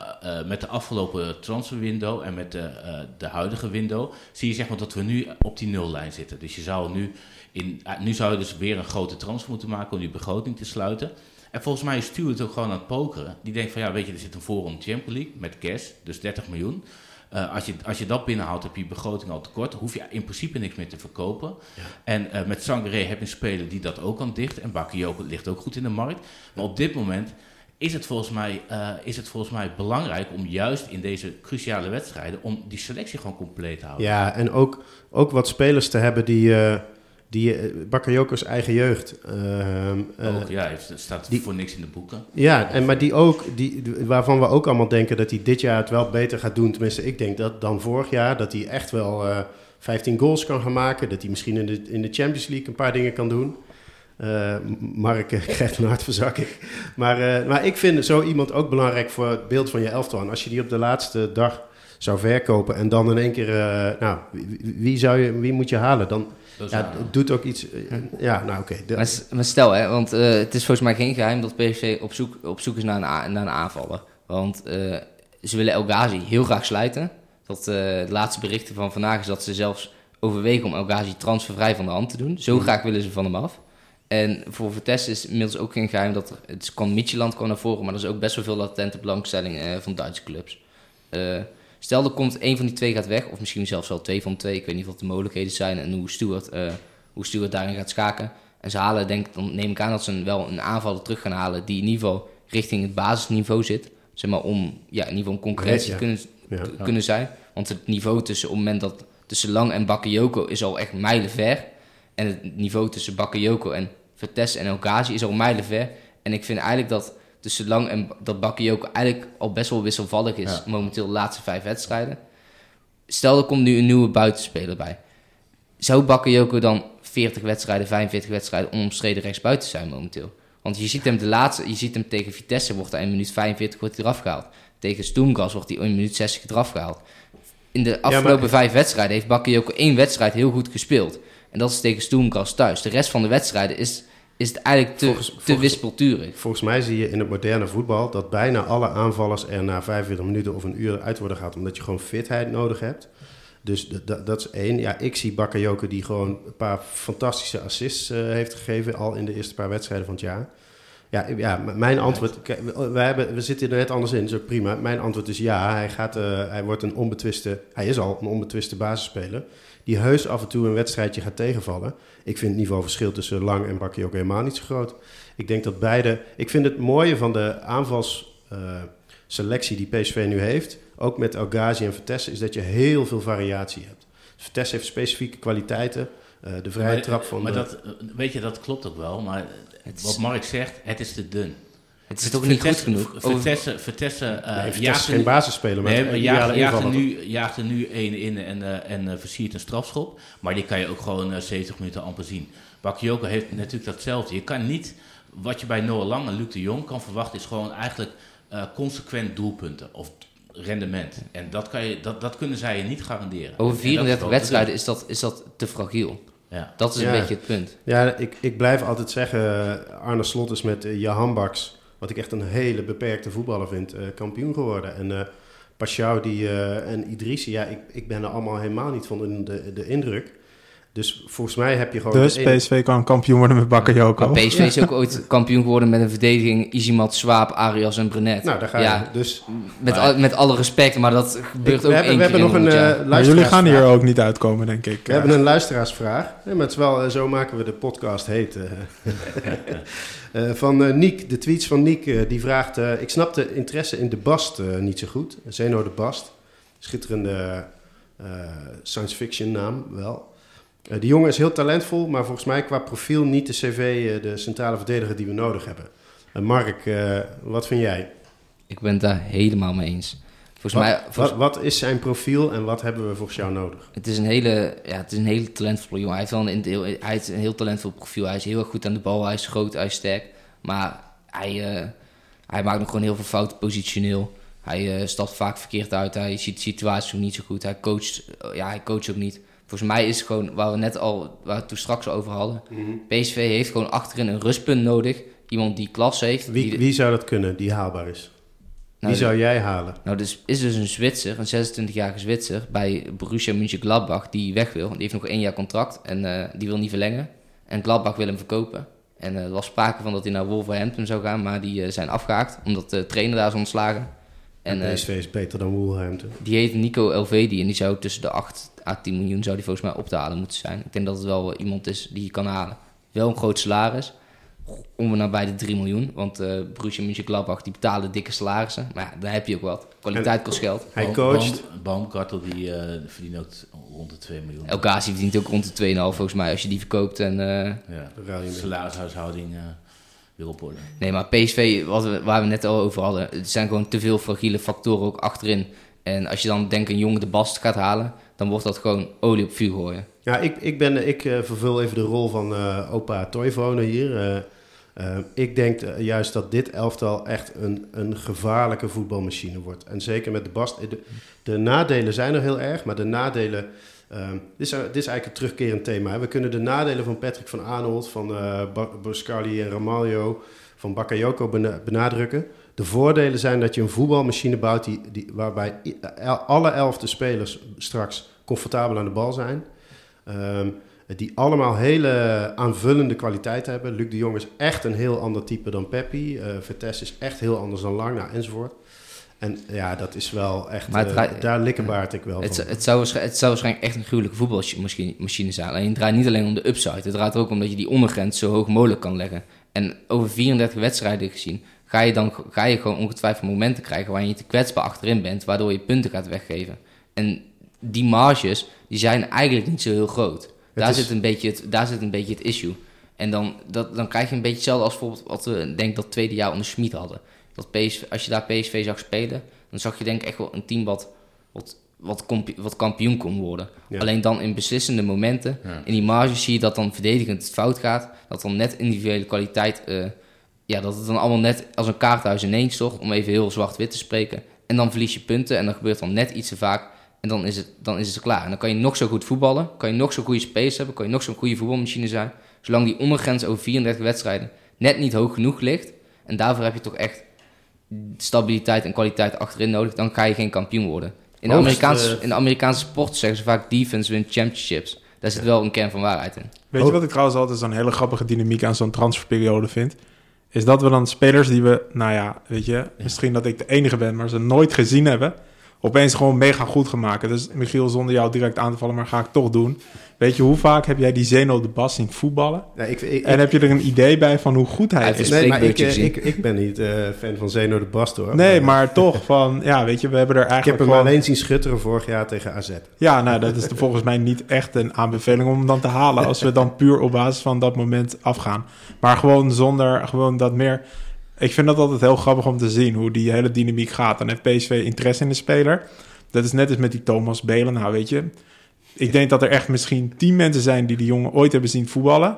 met de afgelopen transferwindow en met de, de huidige window... zie je zeg maar, dat we nu op die nullijn zitten. Dus je zou nu... In, nu zou je dus weer een grote transfer moeten maken om die begroting te sluiten. En volgens mij is Stuart het ook gewoon aan het pokeren. Die denkt van ja, weet je, er zit een forum Champions League met cash, dus 30 miljoen. Eh, als, je, als je dat binnenhoudt, heb je begroting al tekort. Hoef je in principe niks meer te verkopen. En eh, met Sangaré heb je een speler die dat ook kan dichten. En Bakayoko ligt ook goed in de markt. Maar op dit moment is het volgens mij, eh, is het volgens mij belangrijk om juist in deze cruciale wedstrijden... om die selectie gewoon compleet te houden. Ja, en ook, ook wat spelers te hebben die... eh die eh, Bakayoko's eigen jeugd. ehm, eh, ook, ja, heeft, staat die- voor niks in de boeken. Ja, en, maar die ook, die, waarvan we ook allemaal denken dat hij dit jaar het wel beter gaat doen. Tenminste, ik denk dat dan vorig jaar. Dat hij echt wel eh 15 goals kan gaan maken. Dat hij misschien in de, in de Champions League een paar dingen kan doen. Eh, Mark eh, krijgt een hartverzakking. Maar, eh, maar ik vind zo iemand ook belangrijk voor het beeld van je elftal. En als je die op de laatste dag zou verkopen en dan in één keer... eh, nou, wie, wie zou je, wie moet je halen? Dan Dat ja, het doet ook iets... eh, ja, nou oké. Maar, stel, hè, want eh, het is volgens mij geen geheim dat PSV op zoek, op zoek is naar een, a- naar een aanvaller. Want eh, ze willen El Ghazi heel graag sluiten. Dat, eh, de laatste berichten van vandaag is dat ze zelfs overwegen om El Ghazi transfervrij van de hand te doen. Zo graag willen ze van hem af. En voor Vitesse is inmiddels ook geen geheim dat er, het kwam Midtjylland kwam naar voren, maar er is ook best wel veel latente belangstelling eh, van Duitse clubs. Eh, stel er komt één van die twee gaat weg, of misschien zelfs wel twee van twee. Ik weet niet wat de mogelijkheden zijn en hoe Stuart, eh, hoe Stuart daarin gaat schaken. En ze halen, denk, ik, dan neem ik aan dat ze wel een aanvaller terug gaan halen die in ieder geval richting het basisniveau zit. Zeg maar om, ja, in ieder geval een concurrentie Ja. te kunnen, ja. kunnen zijn. Want het niveau tussen op het moment dat tussen Lang en Bakayoko is al echt mijlenver. En het niveau tussen Bakayoko en Vitesse en El Ghazi is al mijlenver. En ik vind eigenlijk dat tussen Lang en dat Bakayoko eigenlijk al best wel wisselvallig is. Ja. Momenteel de laatste vijf wedstrijden. Stel er komt nu een nieuwe buitenspeler bij. Zou Bakayoko dan 40 wedstrijden, 45 wedstrijden onomstreden rechtsbuiten zijn momenteel? Want je ziet hem de laatste, je ziet hem tegen Vitesse wordt hij in minuut 45 wordt hij eraf gehaald. Tegen Stoemgas wordt hij in minuut 60 eraf gehaald. In de afgelopen maar- vijf wedstrijden heeft Bakayoko één wedstrijd heel goed gespeeld. En dat is tegen Stoemgas thuis. De rest van de wedstrijden is, is het eigenlijk te, Volgens- te volgens- wispelturig. Volgens mij zie je in het moderne voetbal dat bijna alle aanvallers er na 45 minuten of een uur uit worden gehaald, omdat je gewoon fitheid nodig hebt. Dus dat is één. Ja, ik zie Bakayoko die gewoon een paar fantastische assists eh, heeft gegeven al in de eerste paar wedstrijden van het jaar. Ja, ja mijn antwoord. Kijk, we, hebben, we zitten er net anders in, ook prima. Mijn antwoord is ja. Hij, gaat, eh, hij wordt een onbetwiste. Hij is al een onbetwiste basisspeler. Die heus af en toe een wedstrijdje gaat tegenvallen. Ik vind het niveauverschil tussen Lang en Bakayoko helemaal niet zo groot. Ik denk dat beide. Ik vind het mooie van de aanvalsselectie die PSV nu heeft, ook met El Ghazi en Vitesse, is dat je heel veel variatie hebt. Vitesse heeft specifieke kwaliteiten. eh, de vrije Maar- trap van. Maar de- dat, eh, weet je, dat klopt ook wel. Maar wat Mark zegt, het is te dun. Het is toch niet goed genoeg? Vitesse, Vitesse, eh, Nee, Vitesse er geen nu- basisspeler, maar Nee, jaagt, jaagt, er nu, jaagt er nu één in en, eh, en eh, versiert een strafschop. Maar die kan je ook gewoon eh, 70 minuten amper zien. Bakayoko heeft natuurlijk datzelfde. Je kan niet, wat je bij Noah Lang en Luc de Jong kan verwachten, is gewoon eigenlijk eh, consequent doelpunten of rendement. En dat, kan je, dat, dat kunnen zij je niet garanderen. En Over dat is 34 wel wedstrijden is dat, is dat te fragiel. Ja. Dat is Ja. een beetje het punt. Ja, ik, ik blijf altijd zeggen, eh, Arne Slot is met eh, Jahan Baks wat ik echt een hele beperkte voetballer vind, eh, kampioen geworden. En uh, Pashao die, eh, en Idrissi, ja, ik, ik ben er allemaal helemaal niet van de, de indruk. Dus volgens mij heb je gewoon... Dus PSV kan kampioen worden met Bakayoko. Maar PSV is ook ooit kampioen geworden met een verdediging... Izimat, Swaap, Arias en Brenet. Nou, daar ga je. Ja, dus, met, met alle respect, maar dat gebeurt ook we hebben, we hebben nog een uh, Maar jullie gaan hier ook niet uitkomen, denk ik. We hebben een luisteraarsvraag. Ja, maar het is wel, zo maken we de podcast heet. uh, van Niek, de tweets van Niek. die vraagt... ik snap de interesse in de Bast niet zo goed. Zeno de Bast. Schitterende science fiction naam, wel. Die jongen is heel talentvol, maar volgens mij qua profiel niet de CV, de centrale verdediger die we nodig hebben. Mark, wat vind jij? Ik ben het daar helemaal mee eens. Volgens wat, mij, volgens... Wat, wat, is zijn profiel en wat hebben we volgens jou nodig? Het is een hele, ja, het is een hele talentvolle jongen. Hij heeft, wel een, hij heeft een heel talentvol profiel. Hij is heel erg goed aan de bal, hij is groot, hij is sterk. Maar hij, hij maakt nog gewoon heel veel fouten positioneel. Hij stapt vaak verkeerd uit, hij ziet de situatie ook niet zo goed. Hij coacht, ja, hij coacht ook niet. Volgens mij is het gewoon, waar we net al, waar we toen straks over hadden. Mhm. PSV heeft gewoon achterin een rustpunt nodig. Iemand die klas heeft. Wie, die wie zou dat kunnen, die haalbaar is? Nou, wie zou jij halen? Nou, dus is dus een Zwitser, een 26-jarige Zwitser bij Borussia Mönchengladbach die weg wil. Die heeft nog één jaar contract en uh, die wil niet verlengen. En Gladbach wil hem verkopen. En uh, er was sprake van dat hij naar Wolverhampton zou gaan, maar die uh, zijn afgehaakt omdat de trainer daar is ontslagen. En, en PSV is beter dan Wolverhampton. Die heet Nico Elvedi en die zou tussen de 8 à 10 miljoen zou die volgens mij op te halen moeten zijn. Ik denk dat het wel iemand is die je kan halen. Wel een groot salaris. Om we nabij de 3 miljoen. Want uh, Borussia Mönchengladbach die betalen dikke salarissen. Maar ja, daar heb je ook wat. Kwaliteit kost geld. Hij coacht. Baumkartel die uh, verdient ook rond de 2 miljoen. El Ghazi verdient ook rond de 2,5 volgens mij als je die verkoopt. En, uh, ja, salarishuishouding weer op orde. Nee, maar PSV, wat we, waar we net al over hadden. Er zijn gewoon te veel fragiele factoren ook achterin. En als je dan denk een jongen de bast gaat halen dan wordt dat gewoon olie op vuur gooien. Ja, ik, ik, ben, ik uh, vervul even de rol van uh, opa Toivonen hier. Uh, ik denk juist dat dit elftal echt een, een gevaarlijke voetbalmachine wordt. En zeker met de Bast. De, de nadelen zijn er heel erg, maar de nadelen... dit, is, dit is eigenlijk een terugkerend thema. Hè. We kunnen de nadelen van Patrick van Arnold, van Boscali en Ramaljo, van Bakayoko benadrukken. De voordelen zijn dat je een voetbalmachine bouwt die, waarbij alle elfde spelers straks comfortabel aan de bal zijn. Um, die allemaal hele aanvullende kwaliteit hebben. Luc de Jong is echt een heel ander type dan Peppi. Uh, Vertes is echt heel anders dan Lang, nou, enzovoort. En ja, dat is wel echt, maar uh, daar likkenbaard ik wel het, van. Het zou, het zou waarschijnlijk echt een gruwelijke voetbalmachine zijn. Alleen het draait niet alleen om de upside. Het draait ook om dat je die ondergrens zo hoog mogelijk kan leggen. En over 34 wedstrijden gezien ga je dan ga je gewoon ongetwijfeld momenten krijgen waarin je te kwetsbaar achterin bent, waardoor je punten gaat weggeven. En die marges, die zijn eigenlijk niet zo heel groot. Daar, zit een beetje het, daar zit een beetje het issue. En dan, dat, dan krijg je een beetje hetzelfde als bijvoorbeeld wat we denk dat tweede jaar onder Schmid hadden. Dat PSV, als je daar PSV zag spelen, dan zag je denk ik echt wel een team wat, wat, wat, wat kampioen kon worden. Alleen dan in beslissende momenten, in die marges zie je dat dan verdedigend het fout gaat. Dat dan net individuele kwaliteit... Uh, ja, dat het dan allemaal net als een kaarthuis ineens toch, om even heel zwart-wit te spreken. En dan verlies je punten en dan gebeurt dan net iets te vaak. En dan is, het, dan is het klaar. En dan kan je nog zo goed voetballen, kan je nog zo goede space hebben, kan je nog zo'n goede voetbalmachine zijn. Zolang die ondergrens over 34 wedstrijden net niet hoog genoeg ligt. En daarvoor heb je toch echt stabiliteit en kwaliteit achterin nodig. Dan ga je geen kampioen worden. In de, Amerikaanse, uh, in de Amerikaanse sport zeggen ze vaak defense win championships. Daar zit wel een kern van waarheid in. Weet je wat ik trouwens altijd zo'n hele grappige dynamiek aan zo'n transferperiode vind? is dat we dan spelers die we, nou ja, weet je, misschien dat ik de enige ben, maar ze nooit gezien hebben, opeens gewoon mega goed gemaakt. Dus Michiel, zonder jou direct aan te vallen, maar ga ik toch doen. Weet je, hoe vaak heb jij die Zeno de Bas zien voetballen? ik, ik, en heb je er een idee bij van hoe goed hij, is? Nee, maar ik, eh, ik, ik ben niet uh, fan van Zeno de Bas, hoor. Nee, maar, toch, van, ja, weet je, we hebben er eigenlijk Ik heb hem alleen zien schutteren vorig jaar tegen AZ. Ja, nou, dat is volgens mij niet echt een aanbeveling om hem dan te halen... als we dan puur op basis van dat moment afgaan. Maar gewoon zonder, gewoon dat meer... Ik vind dat altijd heel grappig om te zien hoe die hele dynamiek gaat. Dan heeft PSV interesse in de speler. Dat is net als met die Thomas Belen. Nou, weet je, ik denk dat er echt misschien tien mensen zijn die die jongen ooit hebben zien voetballen.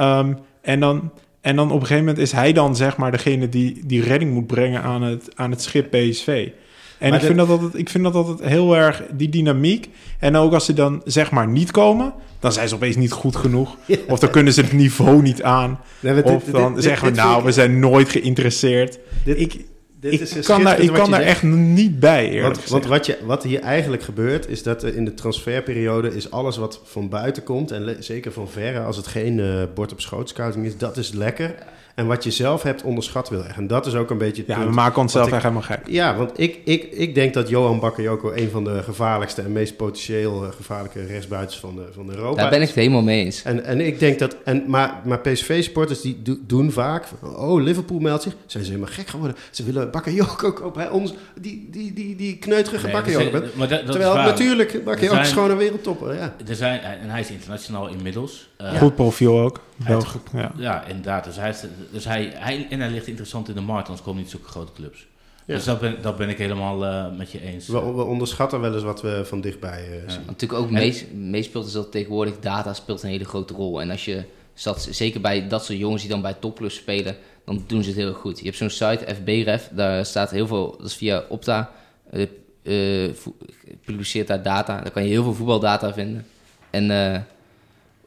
Um, en, dan, en dan op een gegeven moment is hij dan zeg maar degene die die redding moet brengen aan het, aan het schip PSV. En Maar ik, vind dat altijd, ik vind dat altijd heel erg die dynamiek. En ook als ze dan zeg maar niet komen, dan zijn ze opeens niet goed genoeg. Of dan kunnen ze het niveau niet aan. Nee, Of dit- dan dit- zeggen we nou, we zijn nooit geïnteresseerd. Ik dit ik is kan daar, ik kan daar echt niet bij, eerlijk Want, wat, je, wat hier eigenlijk gebeurt, is dat er in de transferperiode is alles wat van buiten komt, en zeker van verre, als het geen eh, bord op schoot scouting is, dat is lekker. En wat je zelf hebt, onderschat wil echt. En dat is ook een beetje het Ja, we maken onszelf echt helemaal gek. Ja, want ik, ik, ik denk dat Johan Bakayoko een van de gevaarlijkste en meest potentieel eh, gevaarlijke rechtsbuitens van, de, van Europa Daar ben ik het helemaal mee eens. En, en ik denk dat, en, maar, maar PSV-supporters die do- doen vaak, van, oh Liverpool meldt zich, zijn ze helemaal gek geworden. Ze willen Bakayoko kopen, hè? Ons, die, die, die, die kneuterige Nee, Bakayoko. zijn- bent. maar dat, dat Terwijl natuurlijk, Bakayoko is gewoon een wereldtopper. Ja. Er zijn, en hij is internationaal inmiddels. Eh, Goed profiel ook. Goed- ja. Ja, inderdaad. Dus, hij, is- dus hij, hij, en hij ligt interessant in de markt, anders komen niet zulke grote clubs. Ja. Dus dat ben, dat ben ik helemaal eh, met je eens. We, we onderschatten wel eens wat we van dichtbij eh, Ja. zien. Natuurlijk ook mees- meespeelt is dat tegenwoordig data speelt een hele grote rol. En als je zat, zeker bij dat soort jongens die dan bij topclubs spelen, dan doen ze het heel erg goed. Je hebt zo'n site, FBref, daar staat heel veel, dat is via Opta, eh, eh, publiceert daar data. Daar kan je heel veel voetbaldata vinden. En eh,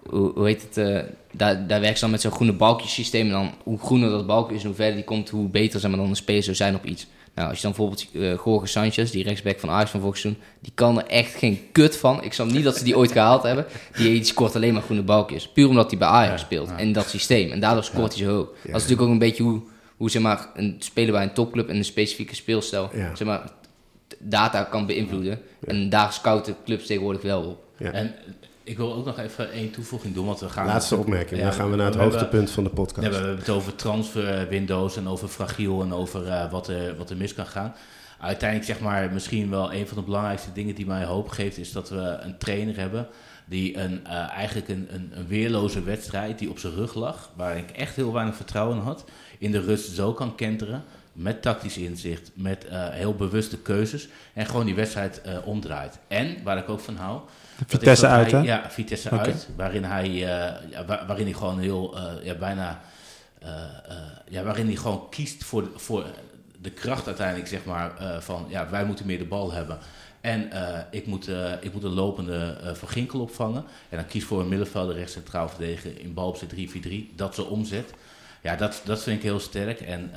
hoe, hoe heet het, eh, daar, daar werken ze dan met zo'n groene balkjesysteem. En dan hoe groener dat balkje is en hoe verder die komt, hoe beter zeg maar, dan een speler zou zijn op iets. Nou, als je dan bijvoorbeeld eh Jorge Sanchez, die rechtsback van Ajax van vorig seizoen, die kan er echt geen kut van. Ik snap niet dat ze die ooit gehaald hebben. Die, die scoort alleen maar groene balkjes. Puur omdat hij bij Ajax Ja, speelt. ja. En dat systeem. En daardoor scoort hij zo hoog. Dat is natuurlijk ook een beetje hoe, hoe zeg maar, een speler bij een topclub en een specifieke speelstijl Ja. zeg maar, data kan beïnvloeden. En daar scouten clubs tegenwoordig wel op. Ja. En ik wil ook nog even één toevoeging doen, want we gaan... Laatste opmerking, Ja, dan gaan we naar het we hebben- hoogtepunt van de podcast. Ja, we hebben het over transferwindows en over fragiel en over eh, wat, er, wat er mis kan gaan. Uiteindelijk zeg maar misschien wel een van de belangrijkste dingen die mij hoop geeft... is dat we een trainer hebben die een, eh, eigenlijk een, een, een weerloze wedstrijd die op zijn rug lag... waar ik echt heel weinig vertrouwen in had, in de rust zo kan kenteren... met tactisch inzicht, met eh, heel bewuste keuzes... en gewoon die wedstrijd eh, omdraait. En, waar ik ook van hou... Vitesse uit, hij- hè? Ja, Vitesse uit. Waarin hij, ja, wa- waarin hij gewoon heel, ja, bijna, ja, waarin hij gewoon kiest voor, de- voor de kracht uiteindelijk, zeg maar, van, ja, wij moeten meer de bal hebben. En ik, moet, ik moet een lopende Van Ginkel opvangen. En dan kies voor een middenvelder rechts centraal verdedigen in balbezit 3-4-3. Dat ze omzet. Ja, dat, dat vind ik heel sterk. En,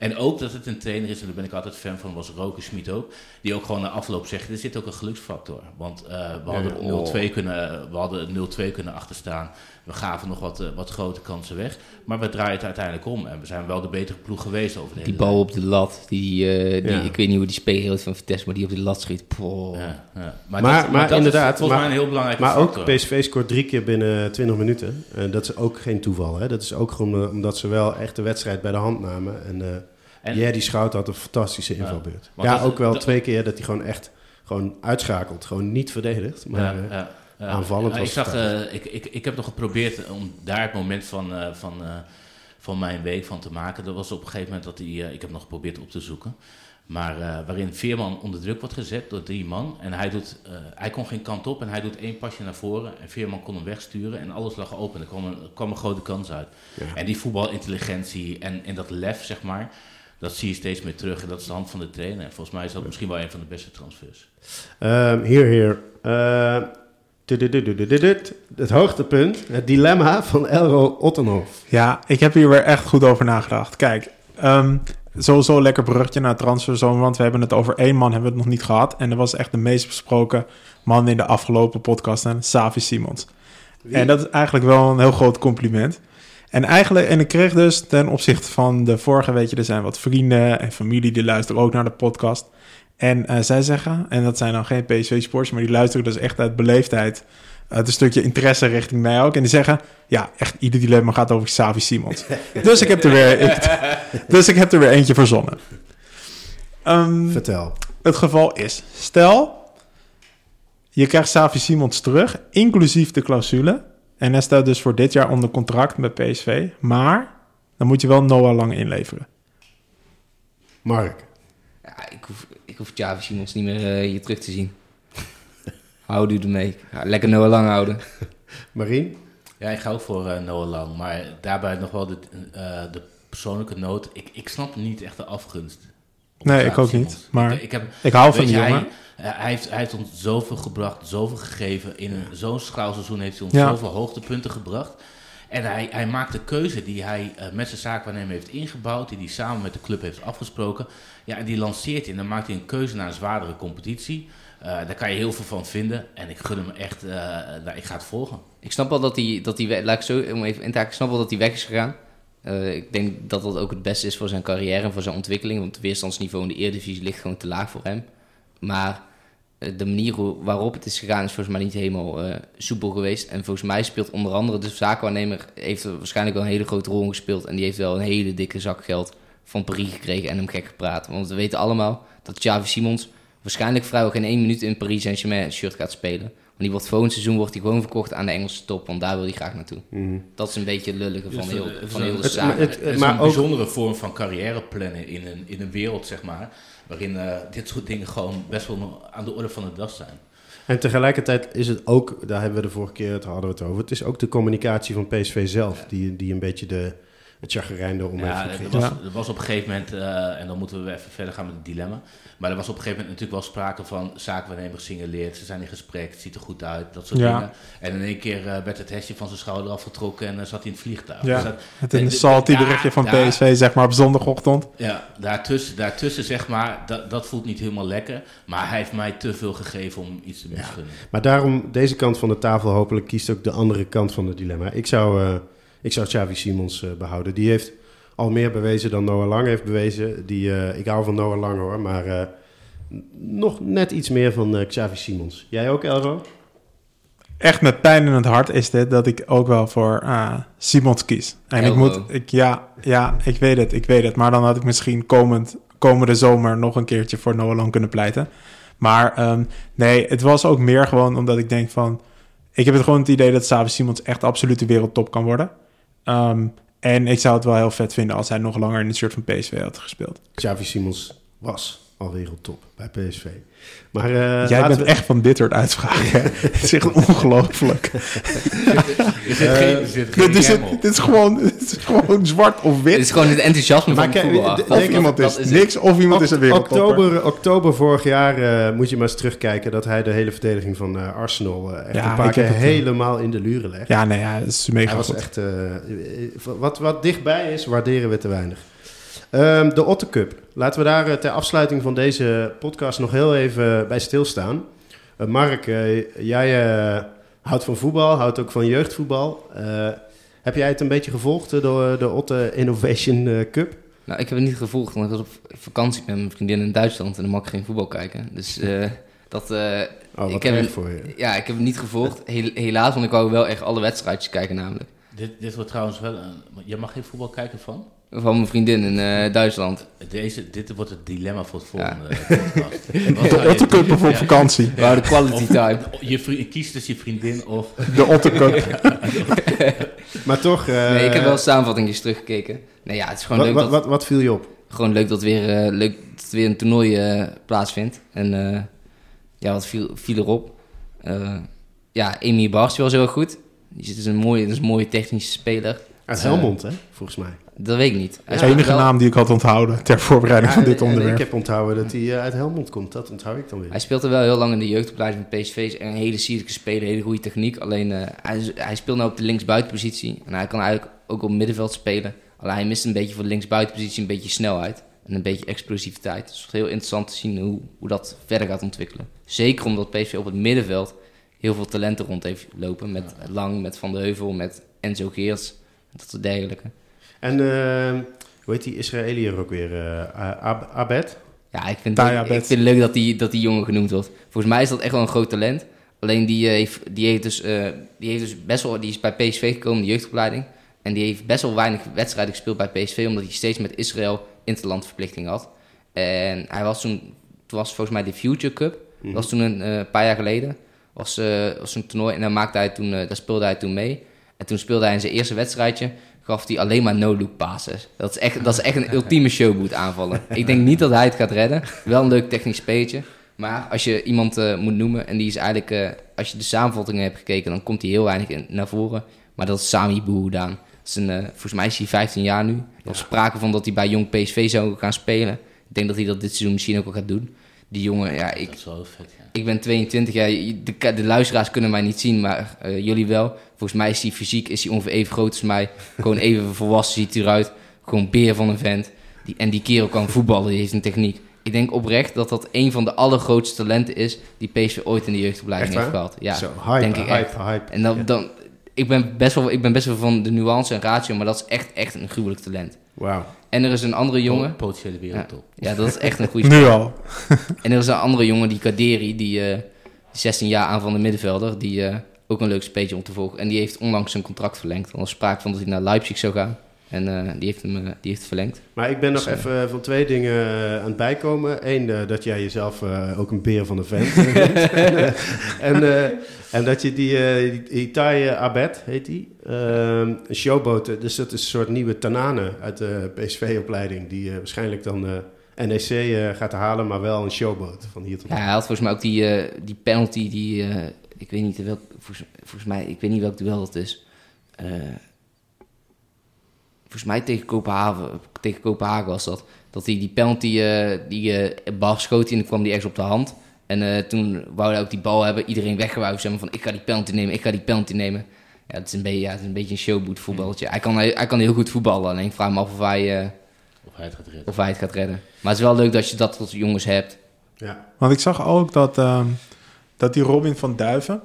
en ook dat het een trainer is, en daar ben ik altijd fan van, was Roker Schmid ook. Die ook gewoon na afloop zegt, er zit ook een geluksfactor. Want eh, we hadden Ja. 0-2 kunnen, we hadden 0-2 kunnen achterstaan. We gaven nog wat, eh, wat grote kansen weg. Maar we draaien het uiteindelijk om. En we zijn wel de betere ploeg geweest over de Die bal op de lat, die, eh, die, Ja. ik weet niet hoe die speler van Vitesse, maar die op de lat schiet. Ja, ja. Maar- dat- maar dat inderdaad, is volgens maar- mij een heel belangrijke Maar ook. PSV scoort drie keer binnen 20 minuten. En dat is ook geen toeval. Hè? Dat is ook gewoon eh, omdat ze wel echt de wedstrijd bij de hand namen. En, eh En- ja, die Schout had een fantastische invalbeurt. Ja, ook wel dat- twee keer dat hij gewoon echt gewoon uitschakelt. Gewoon niet verdedigt. Maar eh, ja. Aanvallend Ja, was ik, zag, eh, ik, ik, ik heb nog geprobeerd om daar het moment van, eh, van, eh, van mijn week van te maken. Dat was op een gegeven moment dat hij, eh, ik heb nog geprobeerd op te zoeken. Maar eh, waarin Veerman onder druk wordt gezet door drie man. En hij, doet, eh, hij kon geen kant op en hij doet één pasje naar voren. En Veerman kon hem wegsturen en alles lag open. Er kwam een, er kwam een grote kans uit. Ja. En die voetbalintelligentie en, en dat lef, zeg maar, dat zie je steeds meer terug. En dat is de hand van de trainer. En volgens mij is dat misschien wel een van de beste transfers. Ehm, hier, hier. Eh, tududududududud. Het hoogtepunt, het dilemma van Elro Ottenhoff. Ja, ik heb hier weer echt goed over nagedacht. Kijk, ehm, sowieso een lekker bruggetje naar transferzomer, want we hebben het over één man, hebben we het nog niet gehad. En dat was echt de meest besproken man in de afgelopen podcast, en Savi Simons. En dat is eigenlijk wel een heel groot compliment. En eigenlijk, en ik kreeg dus ten opzichte van de vorige, weet je, er zijn wat vrienden en familie die luisteren ook naar de podcast. En eh, zij zeggen, en dat zijn dan geen PSV-sports, maar die luisteren dus echt uit beleefdheid, uit een stukje interesse richting mij ook. En die zeggen, ja, echt ieder dilemma gaat over Savi Simons. dus, ik heb er weer, ik- dus ik heb er weer eentje verzonnen. Ehm, Vertel. het geval is, stel, je krijgt Savi Simons terug, inclusief de clausule. En hij staat dus voor dit jaar onder contract met PSV. Maar dan moet je wel Noah Lang inleveren. Mark. Ja, ik hoef, ik hoef Javi Simons niet meer eh, hier terug te zien. Houd u ermee. Ja, lekker Noah lang houden. Marien? Ja, ik ga ook voor eh, Noah Lang. Maar daarbij nog wel de, eh, de persoonlijke noot. Ik, ik snap niet echt de afgunst Nee, ik ook Simons. niet. Maar ik, ik heb, ik hou van die hij, heeft, hij heeft ons zoveel gebracht, zoveel gegeven. In een, zo'n schraal seizoen heeft hij ons Ja. zoveel hoogtepunten gebracht. En hij, hij maakt de keuze die hij met zijn zaakwaarnemer heeft ingebouwd, die hij samen met de club heeft afgesproken. Ja, en die lanceert hij en dan maakt hij een keuze naar een zwaardere competitie. Eh, daar kan je heel veel van vinden. En ik gun hem echt, nou, ik ga het volgen. Ik snap wel dat hij, dat hij laat ik zo om even in te haken, ik snap wel dat hij weg is gegaan. Eh, ik denk dat dat ook het beste is voor zijn carrière en voor zijn ontwikkeling. Want het weerstandsniveau in de Eredivisie ligt gewoon te laag voor hem. Maar de manier waarop het is gegaan is volgens mij niet helemaal soepel geweest. En volgens mij speelt onder andere de zaakwaarnemer heeft waarschijnlijk wel een hele grote rol in gespeeld. En die heeft wel een hele dikke zak geld van Paris gekregen en hem gek gepraat. Want we weten allemaal dat Xavi Simons waarschijnlijk vrijwel geen één minuut in Paris Saint-Germain shirt gaat spelen. Want die wordt volgend seizoen wordt hij gewoon verkocht aan de Engelse top, want daar wil hij graag naartoe. Mhm. Dat is een beetje het lullige van Dus, heel, het is van een- heel de het- zaak. het- Het is maar een ook- bijzondere vorm van carrière plannen in een, in een wereld, zeg maar, waarin eh, dit soort dingen gewoon best wel aan de orde van de dag zijn. En tegelijkertijd is het ook, daar hebben we de vorige keer het hadden we het over, het is ook de communicatie van PSV zelf, die, die een beetje de, het chagrijn erom Ja, heeft er gekregen. was, er was op een gegeven moment, eh, en dan moeten we weer even verder gaan met het dilemma. Maar er was op een gegeven moment natuurlijk wel sprake van zaakwaarnemer gesignaleerd. Ze zijn in gesprek, het ziet er goed uit, dat soort Ja. dingen. En in één keer eh, werd het hesje van zijn schouder afgetrokken en dan zat hij in het vliegtuig. Ja. Dus dat- Het salty berichtje van daar- PSV, zeg maar, op zondagochtend. Ja, daartussen, daartussen zeg maar, dat, dat voelt niet helemaal lekker. Maar hij heeft mij te veel gegeven om iets te misgunnen. Maar daarom, deze kant van de tafel hopelijk kiest ook de andere kant van het dilemma. Ik zou, eh ik zou Xavi Simons eh, behouden. Die heeft al meer bewezen dan Noah Lang heeft bewezen. Die, eh, ik hou van Noah Lang hoor, maar eh, nog net iets meer van eh, Xavi Simons. Jij ook, Elro? Echt met pijn in het hart is dit dat ik ook wel voor Simons kies. En ik moet, ik, ja, ja, ik weet het, ik weet het. Maar dan had ik misschien komend, komende zomer nog een keertje voor Noah Lang kunnen pleiten. Maar ehm, nee, het was ook meer gewoon omdat ik denk van... Ik heb het gewoon het idee dat Xavi Simons echt absoluut de wereldtop kan worden. Ehm, en ik zou het wel heel vet vinden als hij nog langer in het shirt van PSV had gespeeld. Xavi Simons was al wereldtop bij PSV. Maar eh, Jij bent we- echt van dit soort uitspraken. Het is echt ongelooflijk. Dit is, gewoon, dit is gewoon zwart of wit. Het is gewoon het enthousiasme Maar van voetbal. de- Dat- Of iemand is, niks, of iemand is een wereldtopper. oktober, oktober vorig jaar eh, moet je maar eens terugkijken dat hij de hele verdediging van eh, Arsenal eh, echt Ja, een paar ik heb keer eh, helemaal in de luren legt. Ja, nee, ja, dat is mega Hij was goed. echt. eh, eh, wat, wat dichtbij is, waarderen we te weinig. Ehm, de Otter Cup. Laten we daar eh, ter afsluiting van deze podcast nog heel even bij stilstaan. Eh, Mark, eh, jij eh, houdt van voetbal, houdt ook van jeugdvoetbal. Eh, heb jij het een beetje gevolgd, eh, de, Otter Innovation Cup? Nou, ik heb het niet gevolgd, want ik was op vakantie met mijn vriendin in Duitsland en dan mag ik geen voetbal kijken. Dus eh, dat, eh, Oh, wat Ik heb voor je. ja, ik heb het niet gevolgd. Helaas, want ik wou wel echt alle wedstrijdjes kijken namelijk. Dit, dit wordt trouwens wel een... Je mag geen voetbal kijken van? Van mijn vriendin in eh, Duitsland. Deze, dit wordt het dilemma voor het Ja. volgende podcast. De Ottercup of op Ja. vakantie. We houden quality time. Je vri- kies dus je vriendin of... De Ottercup. Maar toch. eh, Nee, ik heb wel samenvattingjes teruggekeken. Nee, ja, het is gewoon wat, leuk wat, dat, wat, wat viel je op? gewoon leuk dat, weer, eh, leuk dat er weer een toernooi eh, plaatsvindt. En eh, ja, wat viel, viel erop? Eh ja, Amy Bars was heel goed. Die is een mooie, dat is een mooie technische speler. Uit Helmond, hè, volgens mij. Dat weet ik niet. De enige wel- naam die ik had onthouden ter voorbereiding van dit en- en onderwerp. Ik heb onthouden dat hij eh, uit Helmond komt. Dat onthoud ik dan weer. Hij speelt er wel heel lang in de jeugdopleiding van PSV. Is een hele sierlijke speler, hele goede techniek. Alleen eh, hij, hij speelt nou op de linksbuitenpositie. En hij kan eigenlijk ook op middenveld spelen. Alleen hij mist een beetje voor de linksbuitenpositie een beetje snelheid. En een beetje explosiviteit. Dus het is heel interessant te zien hoe, hoe dat verder gaat ontwikkelen. Zeker omdat PSV op het middenveld heel veel talenten rond heeft lopen. Met Lang, met Van de Heuvel, met Enzo Geerts. Dat soort dergelijke. En eh, hoe heet die Israëliër ook weer? eh, Ab- Abed? Ja, ik vind, het, ik vind het leuk dat die, dat die jongen genoemd wordt. Volgens mij is dat echt wel een groot talent. Alleen die, eh, heeft, die, heeft dus, eh, die, heeft dus best wel, die is bij PSV gekomen, de jeugdopleiding. En die heeft best wel weinig wedstrijden gespeeld bij PSV, omdat hij steeds met Israël interlandverplichting had. En hij was toen, toen was volgens mij de Future Cup. Dat was toen een paar jaar geleden. Was, was een toernooi en daar, maakte hij toen, daar speelde hij toen mee. En toen speelde hij in zijn eerste wedstrijdje, gaf hij alleen maar no-look passes. Dat is echt, dat is echt een ultieme showboot aanvallen. Ik denk niet dat hij het gaat redden. Wel een leuk technisch speeltje. Maar als je iemand eh, moet noemen, en die is eigenlijk, eh, als je de samenvattingen hebt gekeken, dan komt hij heel weinig in, naar voren. Maar dat is Sami is een, eh, volgens mij is hij 15 jaar nu. Er was sprake van dat hij bij Jong PSV zou gaan spelen. Ik denk dat hij dat dit seizoen misschien ook wel gaat doen. Die jongen, ja, ik, Dat is wel vet, ja. ik ben 22 jaar. De, de luisteraars kunnen mij niet zien, maar eh, jullie wel. Volgens mij is hij fysiek is hij ongeveer even groot als mij. Gewoon even volwassen ziet hij eruit. Gewoon beer van een vent. Die, en die kerel kan voetballen, die heeft een techniek. Ik denk oprecht dat dat een van de allergrootste talenten is die PSV ooit in de jeugdopleiding heeft gehad. Ja, Zo, hype, denk ik hype, echt. hype. En dan, Ja. dan, ik, ben best wel, ik ben best wel van de nuance en ratio, maar dat is echt, echt een gruwelijk talent. Wauw. En er is een andere jongen. Potentiële wereldtop. Ja, dat is echt een goede Nu al. En er is een andere jongen, die Kaderi, die eh 16 jaar aan van de middenvelder, die eh, ook een leuk speetje om te volgen. En die heeft onlangs zijn contract verlengd. Er was sprake van dat hij naar Leipzig zou gaan. En eh, die, heeft hem, eh, die heeft het verlengd. Maar ik ben nog Zo. even van twee dingen eh, aan het bijkomen. Eén, eh, dat jij jezelf eh, ook een beer van de vent noemt. en, eh, en dat je die, eh die Itai eh, Abed, heet die, ehm, een showboot. eh, Dus dat is een soort nieuwe Tanane uit de PSV-opleiding. Die eh, waarschijnlijk dan eh, NEC eh, gaat halen, maar wel een showboot van hier tot Ja, hij had volgens mij ook die, eh, die penalty, die, eh, ik weet niet welk, volgens, volgens mij, ik weet niet welk duel dat is. Volgens mij tegen Kopenhagen, tegen Kopenhagen was dat. Dat hij die penalty, eh, die eh Bar schoot hij en dan kwam die ergens op de hand. En eh, toen wou hij ook die bal hebben, iedereen weggewuifd. Zeg maar van, ik ga die penalty nemen, ik ga die penalty nemen. Ja, het is een beetje, ja, het is een beetje een showboot voetballetje. Hij kan, hij, hij kan heel goed voetballen, alleen ik vraag me af of hij, eh, Of hij het gaat redden. of hij het gaat redden. Maar het is wel leuk dat je dat tot jongens hebt. Ja. Want ik zag ook dat, ehm, dat die Robin van Duiven,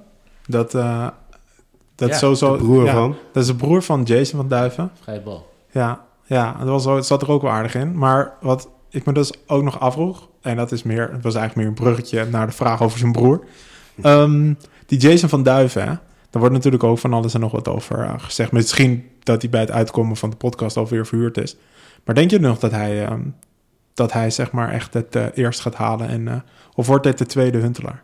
dat, eh dat Ja, sowieso... de broer ja, van. Dat is de broer van Jason van Duiven. Vrije bal. Ja, ja dat was, het zat er ook wel aardig in. Maar wat ik me dus ook nog afvroeg, en dat is meer, het was eigenlijk meer een bruggetje naar de vraag over zijn broer. Ehm, die Jason van Duiven, hè, daar wordt natuurlijk ook van alles en nog wat over eh, gezegd. Misschien dat hij bij het uitkomen van de podcast alweer verhuurd is. Maar denk je nog dat hij, ehm, dat hij zeg maar echt het eh, eerst gaat halen? En, eh, of wordt dit de tweede Huntelaar?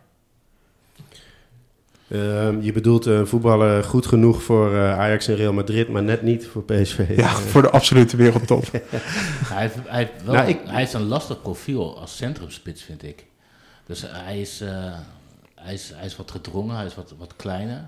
Ehm, je bedoelt een voetballer goed genoeg voor eh, Ajax en Real Madrid, maar net niet voor PSV. Ja, voor de absolute wereldtop. Hij heeft, hij, heeft wel, Nou, ik- hij heeft een lastig profiel als centrumspits, vind ik. Dus hij is, eh, hij is, hij is wat gedrongen, hij is wat, wat kleiner,